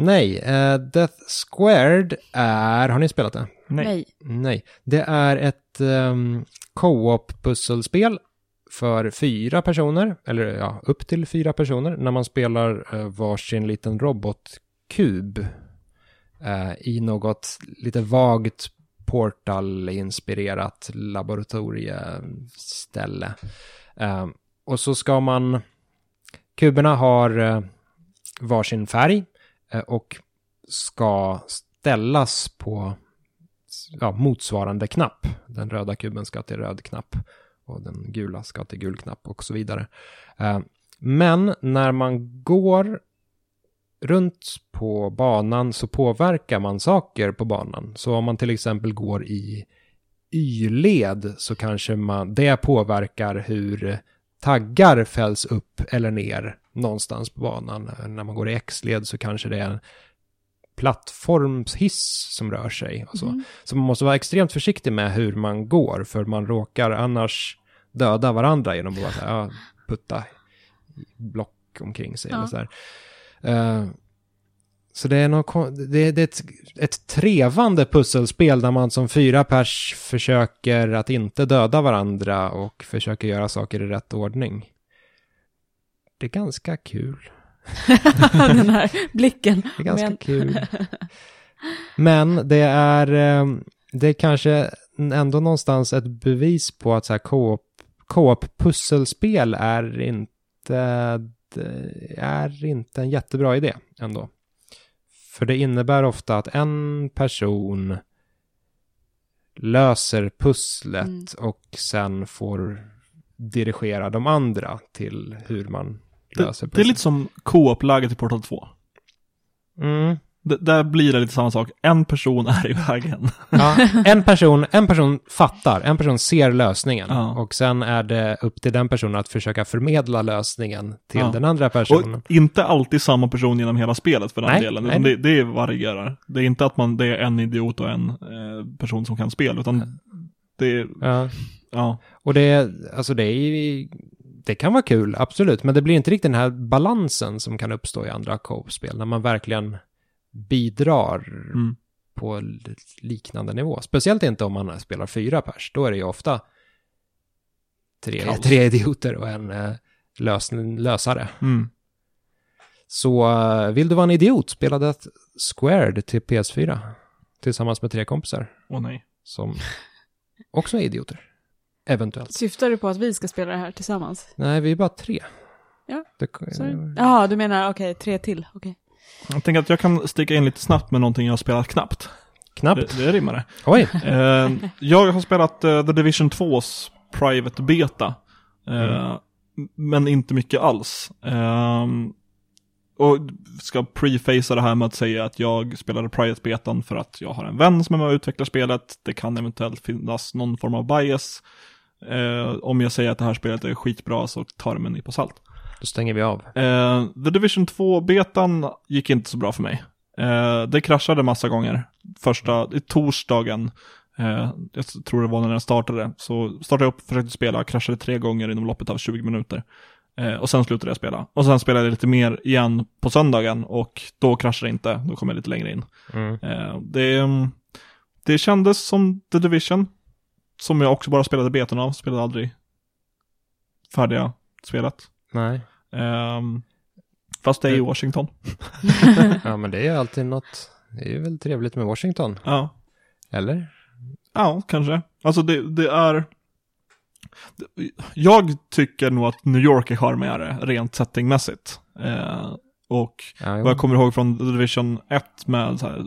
Nej, eh, Death Squared är... Har ni spelat det? Nej. Nej. Det är ett um, co-op pusselspel för fyra personer, eller ja, upp till fyra personer, när man spelar uh, varsin liten robotkub eh, i något lite vagt Portal-inspirerat laboratorieställe. Eh, och så ska man... Kuberna har uh, varsin färg Eh, och ska ställas på ja, motsvarande knapp. Den röda kuben ska till röd knapp och den gula ska till gul knapp och så vidare. Eh, men när man går runt på banan så påverkar man saker på banan. Så om man till exempel går i Y-led så kanske man, det påverkar hur taggar fälls upp eller ner någonstans på banan. När man går i X-led så kanske det är en plattformshiss som rör sig. Och så. Mm. så man måste vara extremt försiktig med hur man går, för man råkar annars döda varandra genom att bara så här, ja, putta block omkring sig. Ja. Eller så. Eh, så det är, något, kon- det, det är ett, ett trevande pusselspel där man som fyra pers försöker att inte döda varandra och försöker göra saker i rätt ordning. Det är ganska kul. Den här blicken. Det är ganska Men- kul. Men det är, eh, det är kanske ändå någonstans ett bevis på att så här co-op, co-op-pusselspel är inte, är inte en jättebra idé ändå. För det innebär ofta att en person löser pusslet Mm. och sen får dirigera de andra till hur man Det, löser det är lite som co-op-läget i Portal 2. Mm. D- där blir det lite samma sak. En person är i vägen. Ja, en person, en person fattar, en person ser lösningen Ja. och sen är det upp till den personen att försöka förmedla lösningen till Ja. den andra personen. Och inte alltid samma person genom hela spelet för den Nej, delen. nej. Utan det, det varierar. Det är inte att man, det är en idiot och en eh, person som kan spel, utan det är, Ja. ja. Och det, alltså det är det kan vara kul, absolut, men det blir inte riktigt den här balansen som kan uppstå i andra co-op-spel, när man verkligen bidrar Mm. på liknande nivå. Speciellt inte om man spelar fyra pers, då är det ju ofta tre, Kaos. tre idioter och en eh, lös, lösare. Mm. Så eh, vill du vara en idiot, spela Death Squared till PS4 tillsammans med tre kompisar Åh nej. som också är idioter. Eventuellt. Syftar du på att vi ska spela det här tillsammans? Nej, vi är bara tre. Ja, Det, Sorry. Jaha, du menar okej, tre till. Okej. Jag tänker att jag kan sticka in lite snabbt med någonting jag har spelat knappt. Knappt. Det, det rimmar det. Oj. Eh, jag har spelat eh, The Division 2s private beta. Eh, Men inte mycket alls. Ehm, och ska prefacea det här med att säga att jag spelade private betan för att jag har en vän som är med och utvecklar spelet. Det kan eventuellt finnas någon form av bias. Eh, om jag säger att det här spelet är skitbra så tar det med en nypa salt. Då stänger vi av. Eh, The Division 2-betan gick inte så bra för mig. Eh, det kraschade massa gånger. Första, i torsdagen, eh, jag tror det var när den startade, så startade jag upp, försökte spela, kraschade tre gånger inom loppet av 20 minuter. Eh, och sen slutade jag spela. Och sen spelade jag lite mer igen på söndagen och då kraschade det inte, då kom jag lite längre in. Mm. Eh, det, det kändes som The Division, som jag också bara spelade betan av, spelade aldrig färdiga spelet. Nej. Ehm, fast det är i Washington. Ja, men det är ju alltid något. Det är ju väl trevligt med Washington. Ja, Eller? ja kanske. Alltså det, det är... Jag tycker nog att New York är charmigare rent settingmässigt. Eh, och Ja, vad jag kommer ihåg från Division 1 med så här,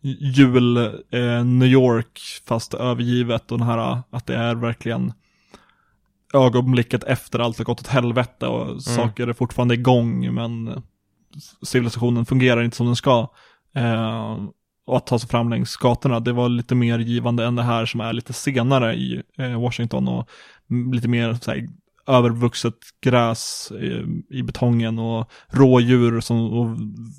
jul, eh, New York fast övergivet och den här att det är verkligen ögonblicket efter allt har gått åt helvete och saker är fortfarande igång men civilisationen fungerar inte som den ska. Eh, och att ta sig fram längs gatorna, det var lite mer givande än det här som är lite senare i eh, Washington och mm, lite mer så här, övervuxet gräs eh, i betongen och rådjur som, och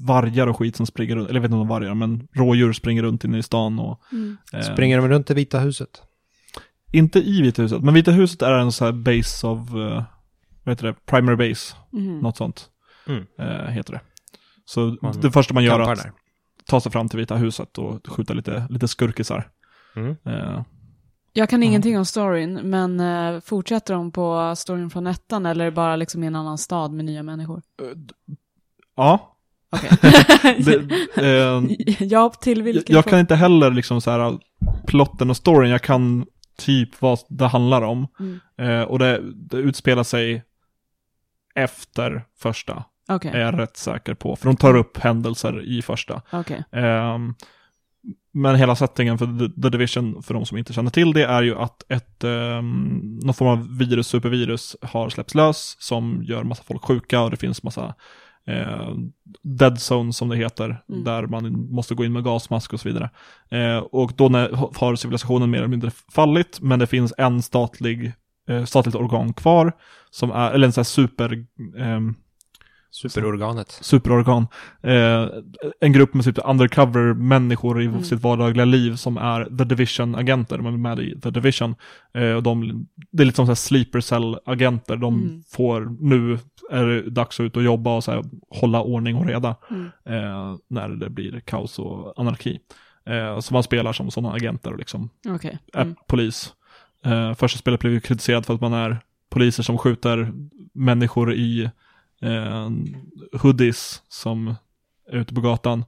vargar och skit som springer runt, eller jag vet inte om de vargar, men rådjur springer runt inne i stan och eh, Springer de runt det vita huset? inte i Vita huset, men Vita huset är en sån här base of, uh, vad heter det, primary base, Mhm. något sånt Mm. eh, heter det. Så Man det första man gör är att där. ta sig fram till Vita huset och skjuta lite, lite skurkisar. Mm. Eh, Jag kan ingenting om storyn, men eh, fortsätter de på storyn från ettan eller är det bara liksom i en annan stad med nya människor? ja, Okej. det, eh, ja, till jag, vilken jag kan inte heller liksom så här plotten och storyn, jag kan typ vad det handlar om. Mm. Eh, och det, det utspelar sig efter första, Okej, är jag rätt säker på. För de tar upp händelser i första. okej. Men hela settingen för The, Division, för de som inte känner till det, är ju att ett, um, någon form av virus, supervirus, har släppts lös som gör massa folk sjuka och det finns massa eh, dead zones som det heter, Mm. där man måste gå in med gasmask och så vidare. Eh, och då när, har civilisationen mer eller mindre fallit, men det finns en statlig, eh, statligt organ kvar, som är, eller en sån här super, ehm, Superorganet. superorgan. Eh, en grupp med typ undercover-människor i Mm. sitt vardagliga liv som är The Division-agenter, de är med i The Division. Eh, och de, det är lite som så här sleeper cell-agenter, de Mm. får, nu är det dags att ut och jobba och så här, hålla ordning och reda Mm. eh, när det blir kaos och anarki. Eh, så man spelar som sådana agenter och liksom Okej. är Mm. polis. Eh, första spelet blev ju kritiserat för att man är poliser som skjuter människor i eh, hoodies som är ute på gatan.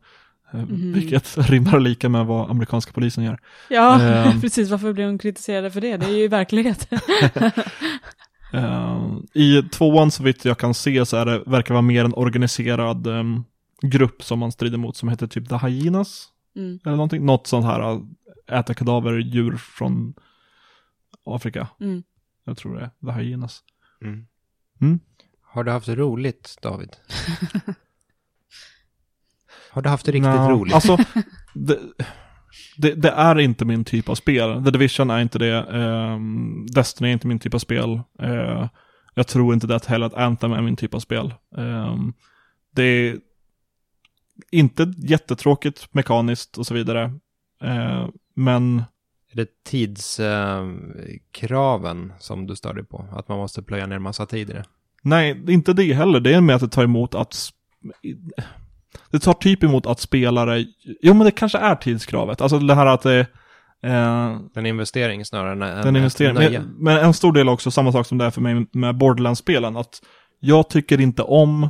Eh, Mhm. Vilket rimmar lika med vad amerikanska polisen gör. Ja, Ehm. precis. Varför blev hon kritiserade för det? Det är ju verklighet. Eh, I tvåan så vitt jag kan se så är det, verkar vara mer en organiserad em, grupp som man strider mot som heter typ The Hyenas. Mm. Eller någonting. Något sånt här, äh, äta kadaverdjur från Afrika. Mm. Jag tror det är The Hyenas. Mm. Har du haft roligt, David? Har du haft det riktigt Nja, roligt? Alltså, det, det, det är inte min typ av spel. The Division är inte det. ehm, Destiny är inte min typ av spel. Eh, jag tror inte det heller att Anthem är min typ av spel. Ehm, det är inte jättetråkigt mekaniskt och så vidare. Eh, men Är det tidskraven som du stör dig på? Att man måste plöja ner massa tid i det? Nej, inte det heller. Det är med att det tar emot att det tar typ emot att spelare, jo men det kanske är tidskravet. Alltså det här att det, eh, En investering snarare än Den en nöje. Men, men en stor del också, samma sak som det är för mig med Borderlands-spelen, att jag tycker inte om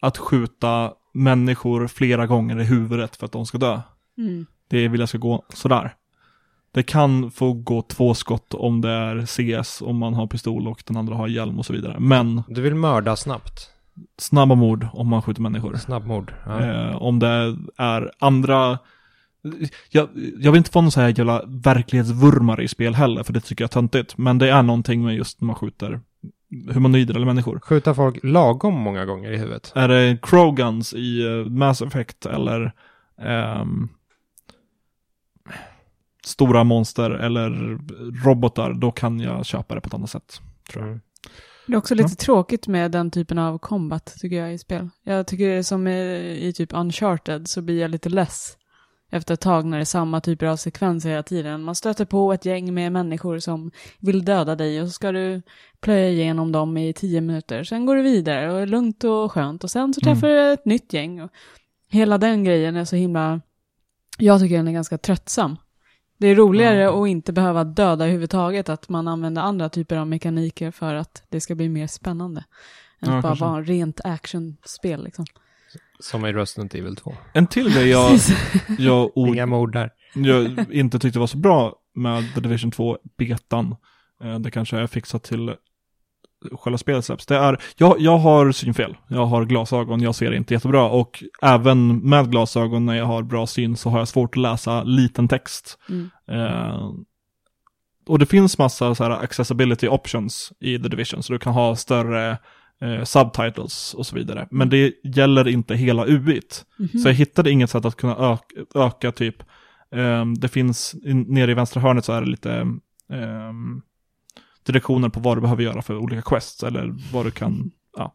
att skjuta människor flera gånger i huvudet för att de ska dö. Mm. Det vill jag ska gå sådär. Det kan få gå två skott om det är CS, om man har pistol och den andra har hjälm och så vidare. Men Du vill mörda snabbt. snabba mord om man skjuter människor. Snabbmord. Ja. Eh, om det är andra Jag, jag vill inte få någon så här jävla verklighetsvurmare i spel heller, för det tycker jag är töntigt. Men det är någonting med just när man skjuter humanoider eller människor. Skjuta folk lagom många gånger i huvudet. Är det Krogans i eh, Mass Effect eller ehm, stora monster eller robotar, då kan jag köpa det på ett annat sätt. Tror jag. Mm. Det är också lite tråkigt med den typen av combat tycker jag i spel. Jag tycker som i, i typ Uncharted så blir jag lite less efter ett tag när det är samma typer av sekvenser hela tiden. Man stöter på ett gäng med människor som vill döda dig och så ska du plöja igenom dem i tio minuter. Sen går du vidare och är lugnt och skönt och sen så träffar du ett nytt gäng. Och hela den grejen är så himla... Jag tycker den är ganska tröttsam. Det är roligare Ja. att inte behöva döda överhuvudtaget, att man använder andra typer av mekaniker för att det ska bli mer spännande. Än Ja, att bara vara rent actionspel liksom. Som i Resident Evil 2. En till grej jag, jag, o- Inga mord där. jag inte tyckte var så bra med The Division 2 betan, eh, det kanske är fixat till själva spelet släpps. Det är, jag, jag har synfel, jag har glasögon, jag ser inte jättebra och även med glasögon när jag har bra syn så har jag svårt att läsa liten text. Mm. Eh, och det finns massa så här accessibility options i The Division, så du kan ha större eh, subtitles och så vidare. Men det gäller inte hela UIT. Mhm. Så jag hittade inget sätt att kunna öka, öka typ, ehm, det finns, in, nere i vänstra hörnet så är det lite ehm, direktioner på vad du behöver göra för olika quests, eller vad du kan, ja,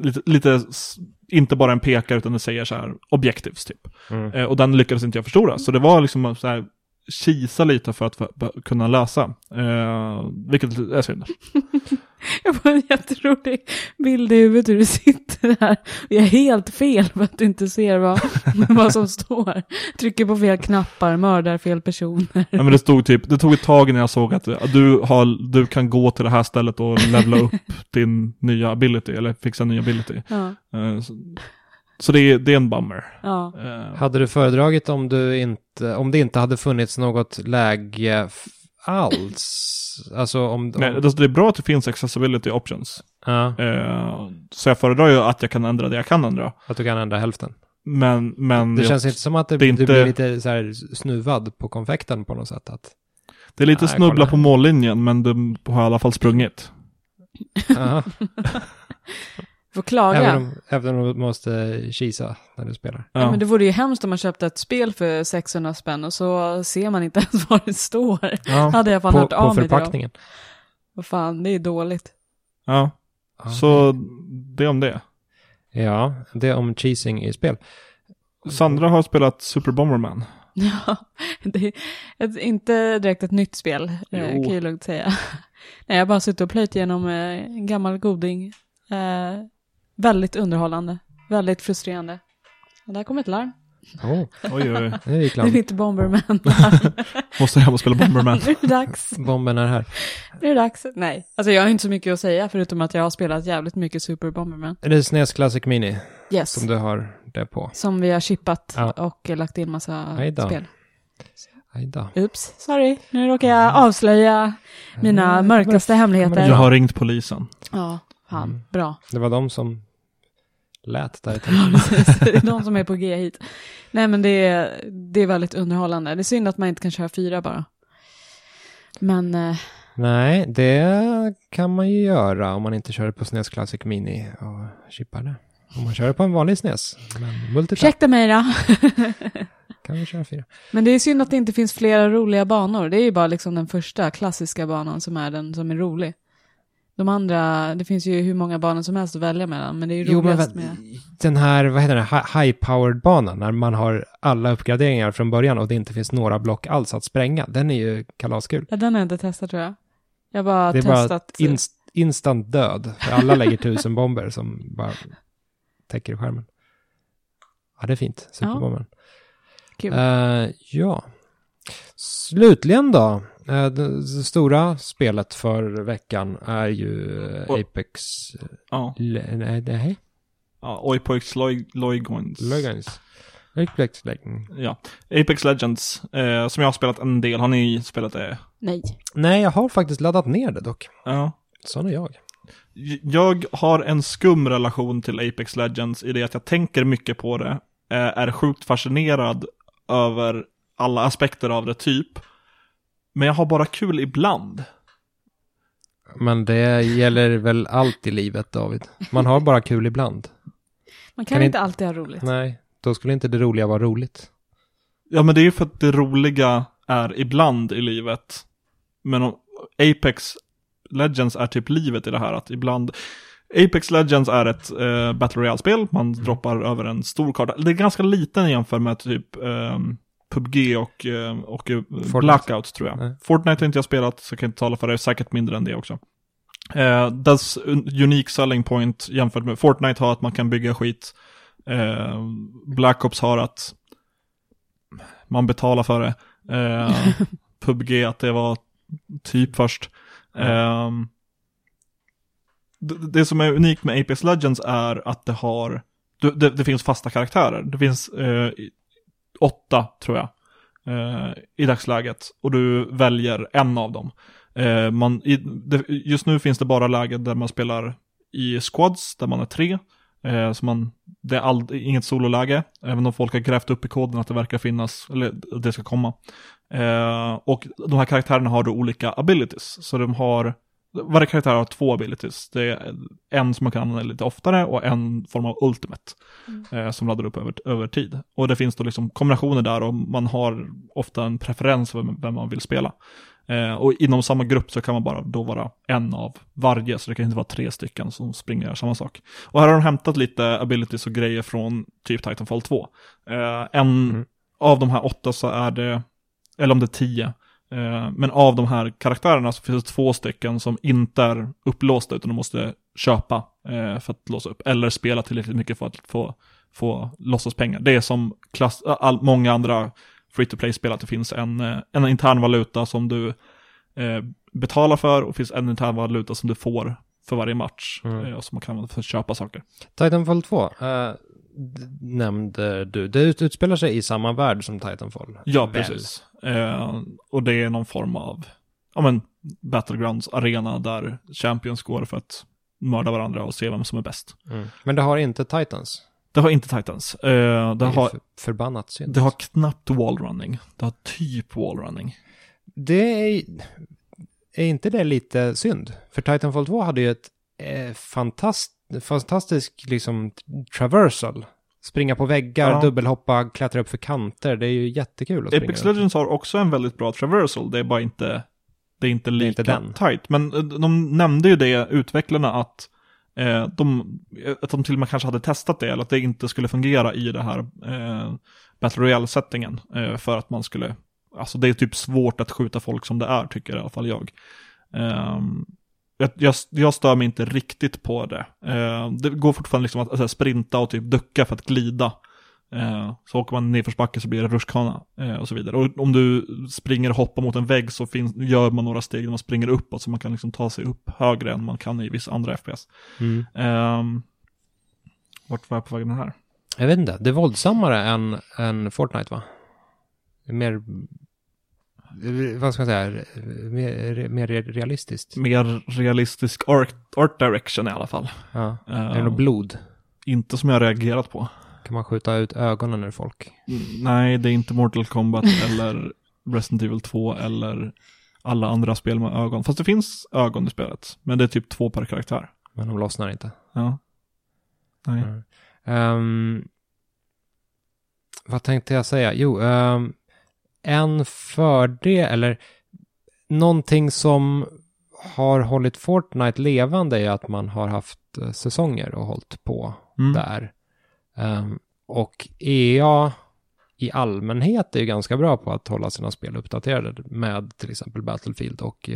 lite, lite inte bara en pekare utan det säger så här objectives typ. Mm. Eh, och den lyckades inte jag förstora, så det var liksom så här, kisa lite för att kunna läsa. Eh, vilket är synd. Jag får en jätterolig bild i huvudet hur du sitter där. Och jag är helt fel för att du inte ser vad, vad som står. Trycker på fel knappar, mördar fel personer. Ja, men det stod typ, det tog ett tag innan jag såg att du, har, du kan gå till det här stället och levla upp din nya ability, eller fixa en ny ability. Ja, Eh, så så det, är, det är en bummer. ja. Eh, Hade du föredragit om, du inte, om det inte hade funnits något läge alls? Alltså om... nej, om det det är bra att det finns accessibility options. ja, Eh, så jag föredrar ju att jag kan ändra det jag kan ändra. att du kan ändra hälften. Men, men Det jag- känns inte som att det, det är du inte- blir lite så här snuvad på konfekten på något sätt. Att, det är lite Nej, snubbla kolla. på mållinjen, men de har i alla fall sprungit. Får klaga. även, om, även om du måste kisa när du spelar. Ja. Ja. men det vore ju hemskt om man köpte ett spel för 600 spänn och så ser man inte ens vad det står. Ja, Hade jag fan på, hört på av mig dem. förpackningen. Vad fan, det är dåligt. ja. Så det om det. Ja, det är om cheesing i spel. Sandra har spelat Super Bomberman. Ja, det är ett, inte direkt ett nytt spel, eh, Jo. kan jag lugnt säga. Nej, jag har bara suttit och plöjt igenom eh, en gammal goding. Eh, väldigt underhållande, väldigt frustrerande. Och där kom ett larm. Oh, Oj, oj, oj. det gick Det är larm. mitt Bomberman. Måste hem och spela Bomberman. nu är det dags. Bomben är här. Nu är det dags. Nej, alltså jag har inte så mycket att säga förutom att jag har spelat jävligt mycket Super Bomberman. Är det SNES Classic Mini Yes. som du har det på? Som vi har chippat Ja. och lagt in massa då. spel. Aj då. Oops, sorry. Nu råkar jag avslöja mina Mm. mörkaste hemligheter. Jag har ringt polisen. Ja, fan, Mm. bra. Det var de som lät där i är de som är på G hit. Nej, men det är, det är väldigt underhållande. Det är synd att man inte kan köra fyra bara. Men, eh, Nej, det kan man ju göra om man inte kör det på SNES Classic Mini och chippar det. Om man kör det på en vanlig SNES, men ursäkta mig då. kan vi köra fyra. men det är synd att det inte finns flera roliga banor. Det är ju bara liksom den första klassiska banan som är den som är rolig. De andra, det finns ju hur många banor som helst att välja mellan, men det är ju Jo, men roligast vad- med... den här, vad heter Hi- high-powered-banan, när man har alla uppgraderingar från början och det inte finns några block alls att spränga, den är ju kalaskul. Ja, den har jag inte testat tror jag. Jag bara Det är bara testat... inst, instant död, för alla lägger tusen bomber som bara täcker skärmen. Ja, det är fint. Superbomben. Kul. Eh, ja. Slutligen då. Eh, det, det stora spelet för veckan är ju eh, Och- Apex... Ja. Le- Nej, nej. ja Oipoix Loigons. Legends. Apex Legends. Ja. Apex Legends, eh, som jag har spelat en del. Har ni spelat det? Nej. Nej, jag har faktiskt laddat ner det dock. Ja. Sån är jag. Jag har en skum relation till Apex Legends i det att jag tänker mycket på det, eh, är sjukt fascinerad över alla aspekter av det typ. Men jag har bara kul ibland. Men det gäller väl allt i livet, David. Man har bara kul ibland. Man kan, Kan inte alltid ha roligt. Nej, då skulle inte det roliga vara roligt. Ja men det är ju för att det roliga är ibland i livet. Men om Apex Legends är typ livet i det här att ibland Apex Legends är ett eh, Battle Royale-spel, man droppar över en stor karta. Det är ganska liten jämfört med typ ehm, PubG och, eh, och eh, Blackout tror jag. Nej. Fortnite har inte jag spelat, så jag kan inte tala för det, säkert mindre än det också. Eh, dess un- unique selling point jämfört med Fortnite har att man kan bygga skit. Eh, Black Ops har att man betalar för det. Eh, PubG att det var typ först. Eh, det, det som är unikt med Apex Legends är att det har, det, det, finns fasta karaktärer. Det finns eh, åtta, tror jag, eh, i dagsläget. Och du väljer en av dem. Eh, man, i, det, just nu finns det bara lägen där man spelar i squads, där man är tre. Eh, så man, det är all, inget sololäge, även om folk har grävt upp i koden att det verkar finnas, eller det ska komma. Eh, och de här karaktärerna har då olika abilities, så de har, varje karaktär har två abilities. Det är en som man kan använda lite oftare och en form av ultimate, eh, som laddar upp över, över tid. Och det finns då liksom kombinationer där och man har ofta en preferens för vem, vem man vill spela. Eh, och inom samma grupp så kan man bara då vara en av varje, så det kan inte vara tre stycken som springer och gör samma sak. Och här har de hämtat lite abilities och grejer från typ Titanfall 2. Eh, en Mm. av de här åtta så är det, eller om det är tio, men av de här karaktärerna så finns det två stycken som inte är upplåsta utan de måste köpa eh, för att låsa upp, eller spela tillräckligt mycket för att få, få låtsaspengar. Det är som klass, all, många andra free to play-spel att det finns en, eh, en intern valuta som du eh, betalar för och finns en intern valuta som du får för varje match. Mm. Eh, och som man kan använda för att köpa saker. Titanfall 2, eh, nämnde du. Det ut- utspelar sig i samma värld som Titanfall. Ja, Väl? precis. Eh, och det är någon form av, ja men, Battlegrounds arena där champions går för att mörda varandra och se vem som är bäst. Mm. Men det har inte Titans. Det har inte Titans. Eh, Det det, har, för, förbannat synd. det har knappt wallrunning. Det har typ wallrunning. Det är, är inte det lite synd? För Titanfall 2 hade ju ett eh, fantast, fantastisk liksom traversal. Springa på väggar, Ja. dubbelhoppa, klättra upp för kanter. Det är ju jättekul att springa. Apex Legends har också en väldigt bra traversal, det är bara inte, det är inte är lika inte den. tight. Men eh, de nämnde ju det, utvecklarna, att eh, de, att de till och med kanske hade testat det, eller att det inte skulle fungera i det här eh, Battle Royale-settingen. Eh, för att man skulle, alltså det är typ svårt att skjuta folk som det är, tycker i alla fall jag. Ehm, jag, jag, jag stör mig inte riktigt på det. Eh, det går fortfarande liksom att alltså, sprinta och typ ducka för att glida. Eh, så åker man nedförsbacke så blir det rutschkana eh, och så vidare. Och om du springer och hoppar mot en vägg så finns, gör man några steg när man springer uppåt så man kan liksom ta sig upp högre än man kan i vissa andra FPS. Mm. Um, vart var jag på väg med det här? Jag vet inte, det är våldsammare än, än Fortnite va? Det är Mer, vad ska man säga, mer, mer realistiskt. Mer realistisk art, art direction i alla fall. Ja. Eh, Är det något blod? inte som jag har reagerat på. Kan man skjuta ut ögonen ur folk? Mm, Nej, det är inte Mortal Kombat eller Resident Evil 2 eller alla andra spel med ögon. Fast det finns ögon i spelet. Men det är typ två per karaktär. Men de lossnar inte. Ja. Nej. Mm. Ehm, vad tänkte jag säga? Jo, ehm, en fördel, eller någonting som har hållit Fortnite levande är att man har haft eh, säsonger och hållit på Mm. där. Ehm, och EA i allmänhet är ju ganska bra på att hålla sina spel uppdaterade med till exempel Battlefield och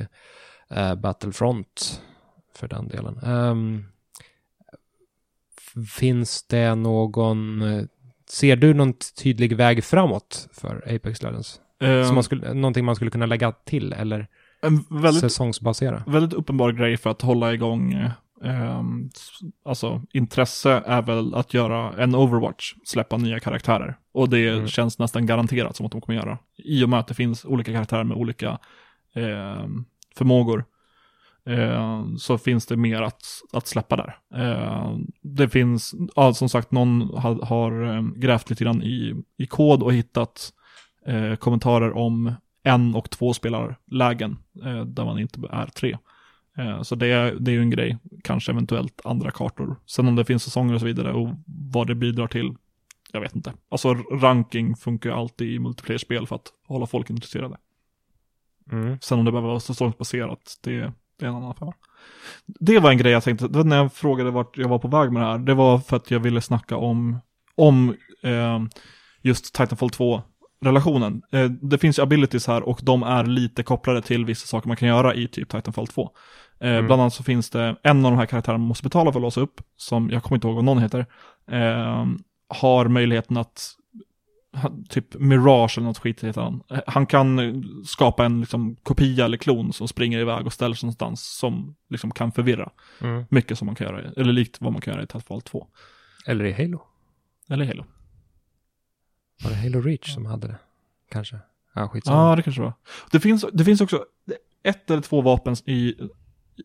eh, Battlefront för den delen. F- finns det någon, ser du någon tydlig väg framåt för Apex Legends? Eh, Som man skulle, någonting man skulle kunna lägga till eller väldigt, säsongsbasera? väldigt uppenbar grej för att hålla igång ehm, s- alltså intresse är väl att göra en Overwatch, släppa nya karaktärer. Och det Mm. känns nästan garanterat som att de kommer göra. I och med att det finns olika karaktärer med olika ehm, förmågor. Eh, så finns det mer att, att släppa där. Eh, det finns, ja, som sagt, någon har, har eh, grävt lite grann i, i kod och hittat eh, kommentarer om en och två spelarlägen eh, där man inte är tre. Så det är, det är ju en grej, kanske eventuellt andra kartor. Sen om det finns säsonger och så vidare och vad det bidrar till, jag vet inte. Alltså ranking funkar ju alltid i multiplayer-spel för att hålla folk intresserade. Mm. Sen om det behöver vara säsongsbaserat, det, en annan femma. Det var en grej jag tänkte, det var när jag frågade vart jag var på väg med det här, det var för att jag ville snacka om, om eh, just Titanfall 2-relationen. Eh, det finns ju abilities här och de är lite kopplade till vissa saker man kan göra i typ Titanfall 2. Eh, Mm. Bland annat så finns det en av de här karaktärerna man måste betala för att låsa upp, som jag kommer inte ihåg vad någon heter, eh, har möjligheten att typ Mirage eller något skit heter han. Eh, Han kan eh, skapa en liksom, kopia eller klon som springer iväg och ställer sig någonstans som liksom kan förvirra. Mm. Mycket som man kan göra, i- eller likt vad man kan göra i Titanfall 2. Eller i Halo. Eller Halo. Var det Halo Reach som hade det? Kanske. Ja, Ja, skitsamma. det kanske var. Det finns, det finns också ett eller två vapen i,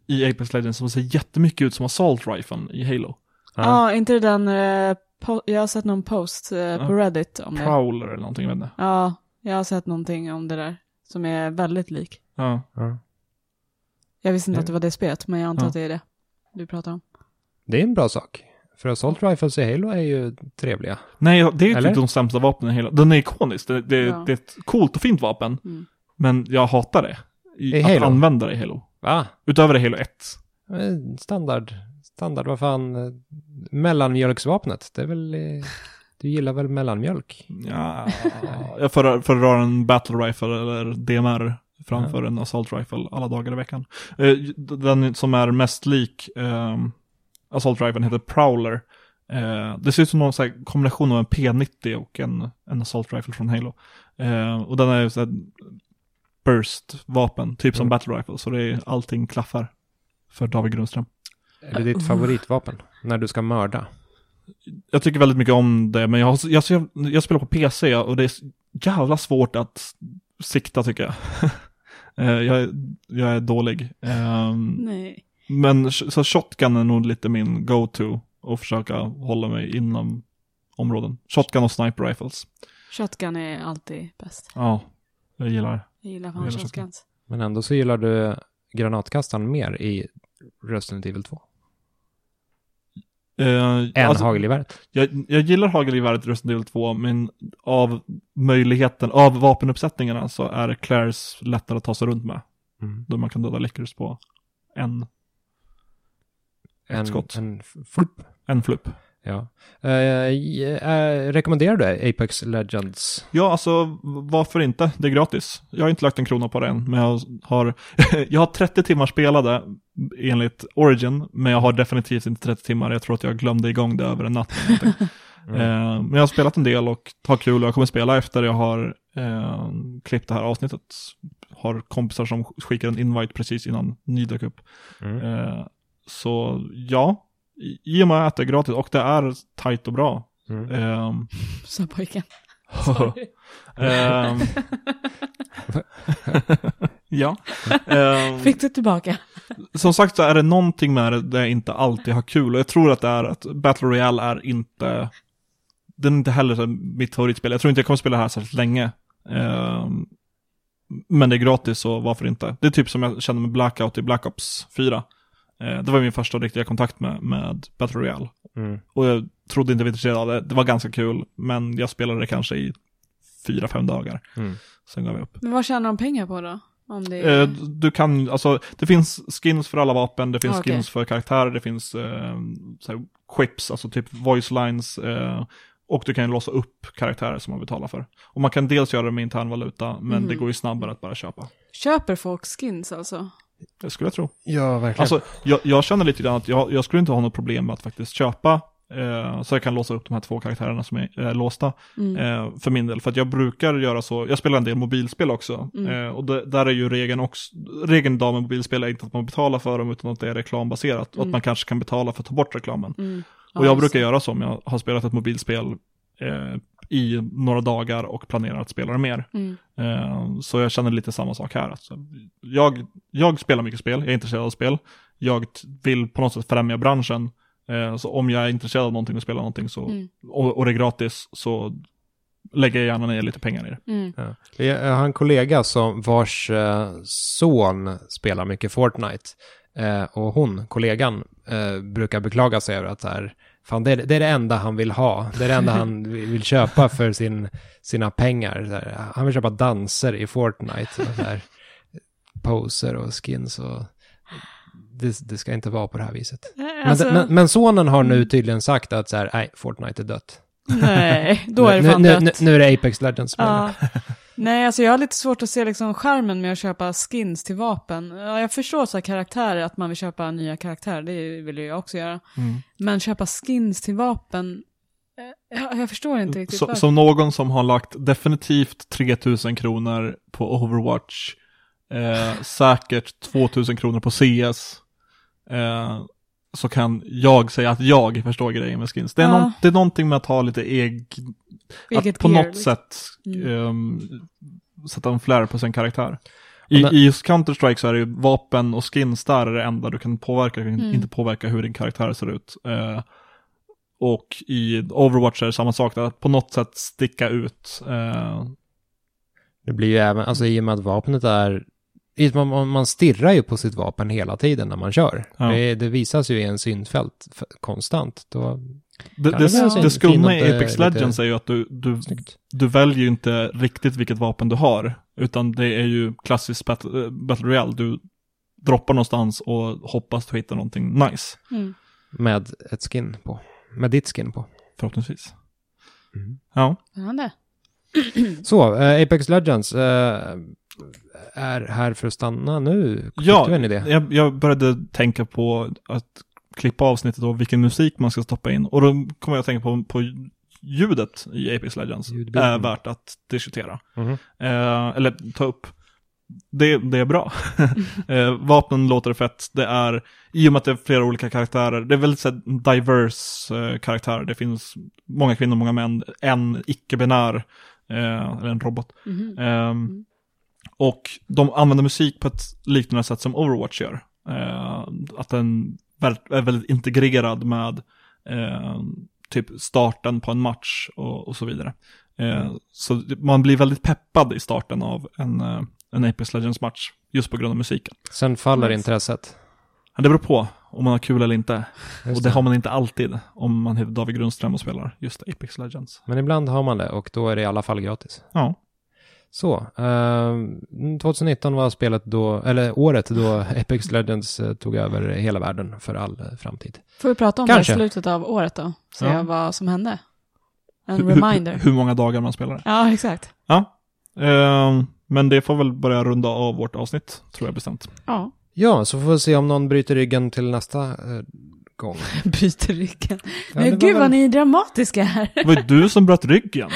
i Apex Legends som ser jättemycket ut som Assault Riflen i Halo. Ja, Ja. inte det den, eh, po- jag har sett någon post eh, på Reddit om det. Prowler eller någonting, jag vet inte. Ja, jag har sett någonting om det där. Som är väldigt lik. Ja. Ja. Jag visste inte Ja. att det var det spelet, men jag antar Ja. att det är det du pratar om. Det är en bra sak. För Assault Rifles i Halo är ju trevliga. Nej, det är Eller? typ de sämsta vapnen i Halo. Den är ikonisk, det, det, Ja. det är ett coolt och fint vapen. Mm. Men jag hatar det. I, I att Halo? använda det i Halo. Va? Utöver det Halo 1. Eh, Standard. Standard, vad fan. eh, Mellanmjölksvapnet. Det är väl... eh, Du gillar väl mellanmjölk? Ja, jag föredrar en Battle Rifle eller DMR framför en Assault Rifle alla dagar i veckan. Eh, Den som är mest lik um, Assault Rifle heter Prowler. Eh, det ser ut som någon så här kombination av en P90 och en, en Assault Rifle från Halo. Eh, och den är så här burst-vapen, typ som Mm. Battle Rifle, så det är allting klaffar för David Grundström. Är det ditt favoritvapen? När du ska mörda? jag tycker väldigt mycket om det, men jag, har, jag, jag, jag spelar på PC och det är jävla svårt att sikta tycker jag. Eh, jag, är- jag är dålig. Ehm, Nej. men så shotgun är nog lite min go-to och försöka hålla mig inom områden. Shotgun och sniper rifles. Shotgun är alltid bäst. Ja, jag gillar. Jag gillar fan shotguns. Men ändå så gillar du granatkastaren mer i Resident Evil 2. Eh, Än alltså, hagelgeväret. jag, jag gillar hagelgeväret i Resident Evil 2, men av möjligheten, av vapenuppsättningarna så är Clairs lättare att ta sig runt med. Mm. Då man kan döda Lickers på en, En, skott. en flupp. en flupp. Ja. Eh, eh, rekommenderar du Apex Legends? Ja, alltså varför inte? Det är gratis. Jag har inte lagt en krona på det än, men jag har, jag har 30 timmar spelade enligt Origin, men jag har definitivt inte 30 timmar. Jag tror att jag glömde igång det över en natt. någonting. Eh, men jag har spelat en del och har kul och jag kommer spela efter jag har klippt det här avsnittet. Har kompisar som skickar en invite precis innan ny dök upp. Mm. Så ja, i- och med att det är gratis och det är tajt och bra. Mm. Ehm, Så pojken. Ehm. ja. Ehm, Fick du tillbaka? som sagt så är det någonting med det där jag inte alltid har kul. Och jag tror att det är att Battle Royale är inte, den är inte heller mitt favoritspel. Jag tror inte jag kommer spela det här särskilt länge. Ehm, men det är gratis så varför inte? Det är typ som jag kände med Blackout i Black Ops 4. Eh, det var min första riktiga kontakt med, med Battle Royale. Mm. Och jag trodde inte jag var intresserad av det. Det var ganska kul, men jag spelade det kanske i fyra, fem dagar. Mm. Sen gav jag upp. Men vad tjänar de pengar på då? Om det är... Eh, du kan, alltså, det finns skins för alla vapen, det finns Ah, okej. skins för karaktärer, det finns eh, så här, quips, alltså typ voice lines. Eh, och du kan ju låsa upp karaktärer som man betalar för. Och man kan dels göra det med intern valuta, men Mhm. det går ju snabbare att bara köpa. Köper folk skins alltså? Det skulle jag tro. Ja, verkligen. Alltså, jag, jag känner lite grann att jag, jag skulle inte ha något problem med att faktiskt köpa, eh, så jag kan låsa upp de här två karaktärerna som är eh, låsta. Mm. Eh, för min del, för att jag brukar göra så, jag spelar en del mobilspel också. Mm. Eh, och det, där är ju regeln också, regeln idag med mobilspel är inte att man betalar för dem utan att det är reklambaserat. Och att Mm. man kanske kan betala för att ta bort reklamen. Mm. och Ja, jag brukar göra så om jag har spelat ett mobilspel eh, i några dagar och planerar att spela det mer. Mm. Eh, så jag känner lite samma sak här. Alltså, jag, jag spelar mycket spel, jag är intresserad av spel. Jag vill på något sätt främja branschen. Eh, så om jag är intresserad av någonting och spelar någonting så, Mm. och, och det är gratis så lägger jag gärna ner lite pengar i det. Mm. Ja. Jag har en kollega som vars eh, son spelar mycket Fortnite. Eh, och hon, kollegan, eh, brukar beklaga sig över att så här, fan, det, är, det är det enda han vill ha. Det är det enda han vill köpa för sin, sina pengar. Han vill köpa danser i Fortnite. Och så här, poser och skins och... Det, det ska inte vara på det här viset. Alltså, Men, men, men sonen har nu tydligen sagt att så här, nej, Fortnite är dött. nej, då är det nu, fan nu, dött. nu, nu är det Apex Legends som Ja. Nej, alltså jag har lite svårt att se liksom skärmen med att köpa skins till vapen. Ja, jag förstår så här karaktärer, att man vill köpa nya karaktärer, det vill ju jag också göra. Mm. Men köpa skins till vapen, eh, jag, jag förstår inte riktigt Så, som någon som har lagt definitivt 3000 kronor på Overwatch, eh, säkert 2000 kronor på CS, eh, så kan jag säga att jag förstår grejen med skins. Det är, Ja. någon, det är någonting med att ha lite eg, Eget att på gear, något liksom. sätt ehm, sätta en flare på sin karaktär. I, I just Counter-Strike så är det ju vapen och skins där är det enda du kan påverka, du kan Mm. inte påverka hur din karaktär ser ut. Eh, och i Overwatch är det samma sak, att på något sätt sticka ut. Eh, Det blir ju även, alltså i och med att vapnet är, man, man stirrar ju på sitt vapen hela tiden när man kör. Ja. Det, det visas ju i en synfält konstant. Då, det, det, det skumma i Apex lite- Legends är ju att du, du, snyggt. du väljer ju inte riktigt vilket vapen du har, utan det är ju klassisk battle, eh, battle royale. Du droppar någonstans och hoppas du hittar någonting nice, Mm. Med ett skin på. Med ditt skin på. förhoppningsvis. Mm. Ja. Spännande. Så, eh, Apex Legends eh, är här för att stanna nu. Fick Ja, du en idé? jag, jag började tänka på att klippa avsnittet och vilken musik man ska stoppa in. Och då kommer jag att tänka på, på ljudet i Apex Legends. Ljudbilden. är värt att diskutera. Mhm. Eh, eller ta upp. Det, det är bra. eh, vapnen låter fett. Det är, i och med att det är flera olika karaktärer, det är väldigt så här, diverse eh, karaktärer. Det finns många kvinnor, många män, en icke-binär, eh, eller en robot. Mhm. Ehm, Och de använder musik på ett liknande sätt som Overwatch gör. Eh, att den är väldigt integrerad med eh, typ starten på en match och, och så vidare. Eh, Så man blir väldigt peppad i starten av en, eh, en Apex Legends-match, just på grund av musiken. Sen faller Nice. intresset. Det beror på om man har kul eller inte. Just och det har man inte alltid om man heter David Grundström och spelar just Apex Legends. Men ibland har man det och då är det i alla fall gratis. Ja, Så, eh, 2019 var spelet då, eller året då Apex Legends eh, tog över hela världen för all eh, framtid. Får vi prata om Kanske. det i slutet av året då? Se Ja. vad som hände. En hur, reminder. hur, hur många dagar man spelar det. Ja, exakt. Ja, ehm, men det får väl börja runda av vårt avsnitt, tror jag bestämt. Ja, Ja, så får vi se om någon bryter ryggen till nästa eh, gång. byter ryggen. Ja, Men gud väl- vad ni är dramatiska här. Det var ju du som bröt ryggen.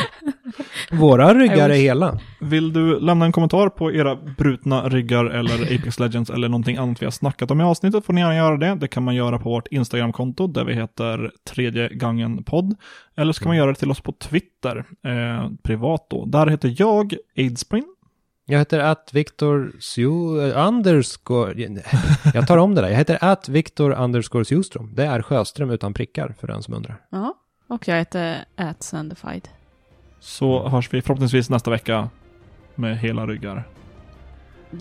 Våra ryggar är hela. Vill du lämna en kommentar på era brutna ryggar eller Apex Legends eller någonting annat vi har snackat om i avsnittet får ni gärna göra det. Det kan man göra på vårt Instagramkonto där vi heter tredje gången podd. Eller så kan man göra det till oss på Twitter, eh, privat då. Där heter jag Aidspring. Jag heter att Victor Sju, eh, underscore, jag tar om det där. Jag heter att Victor underscore Sjustrom. Det är Sjöström utan prickar för den som undrar. Ja, och jag heter Atsandified. Så hörs vi förhoppningsvis nästa vecka med hela ryggar.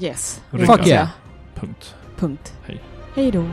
Yes. Ryggar. Fuck yeah. Punkt. Punkt. Hej. Hej då.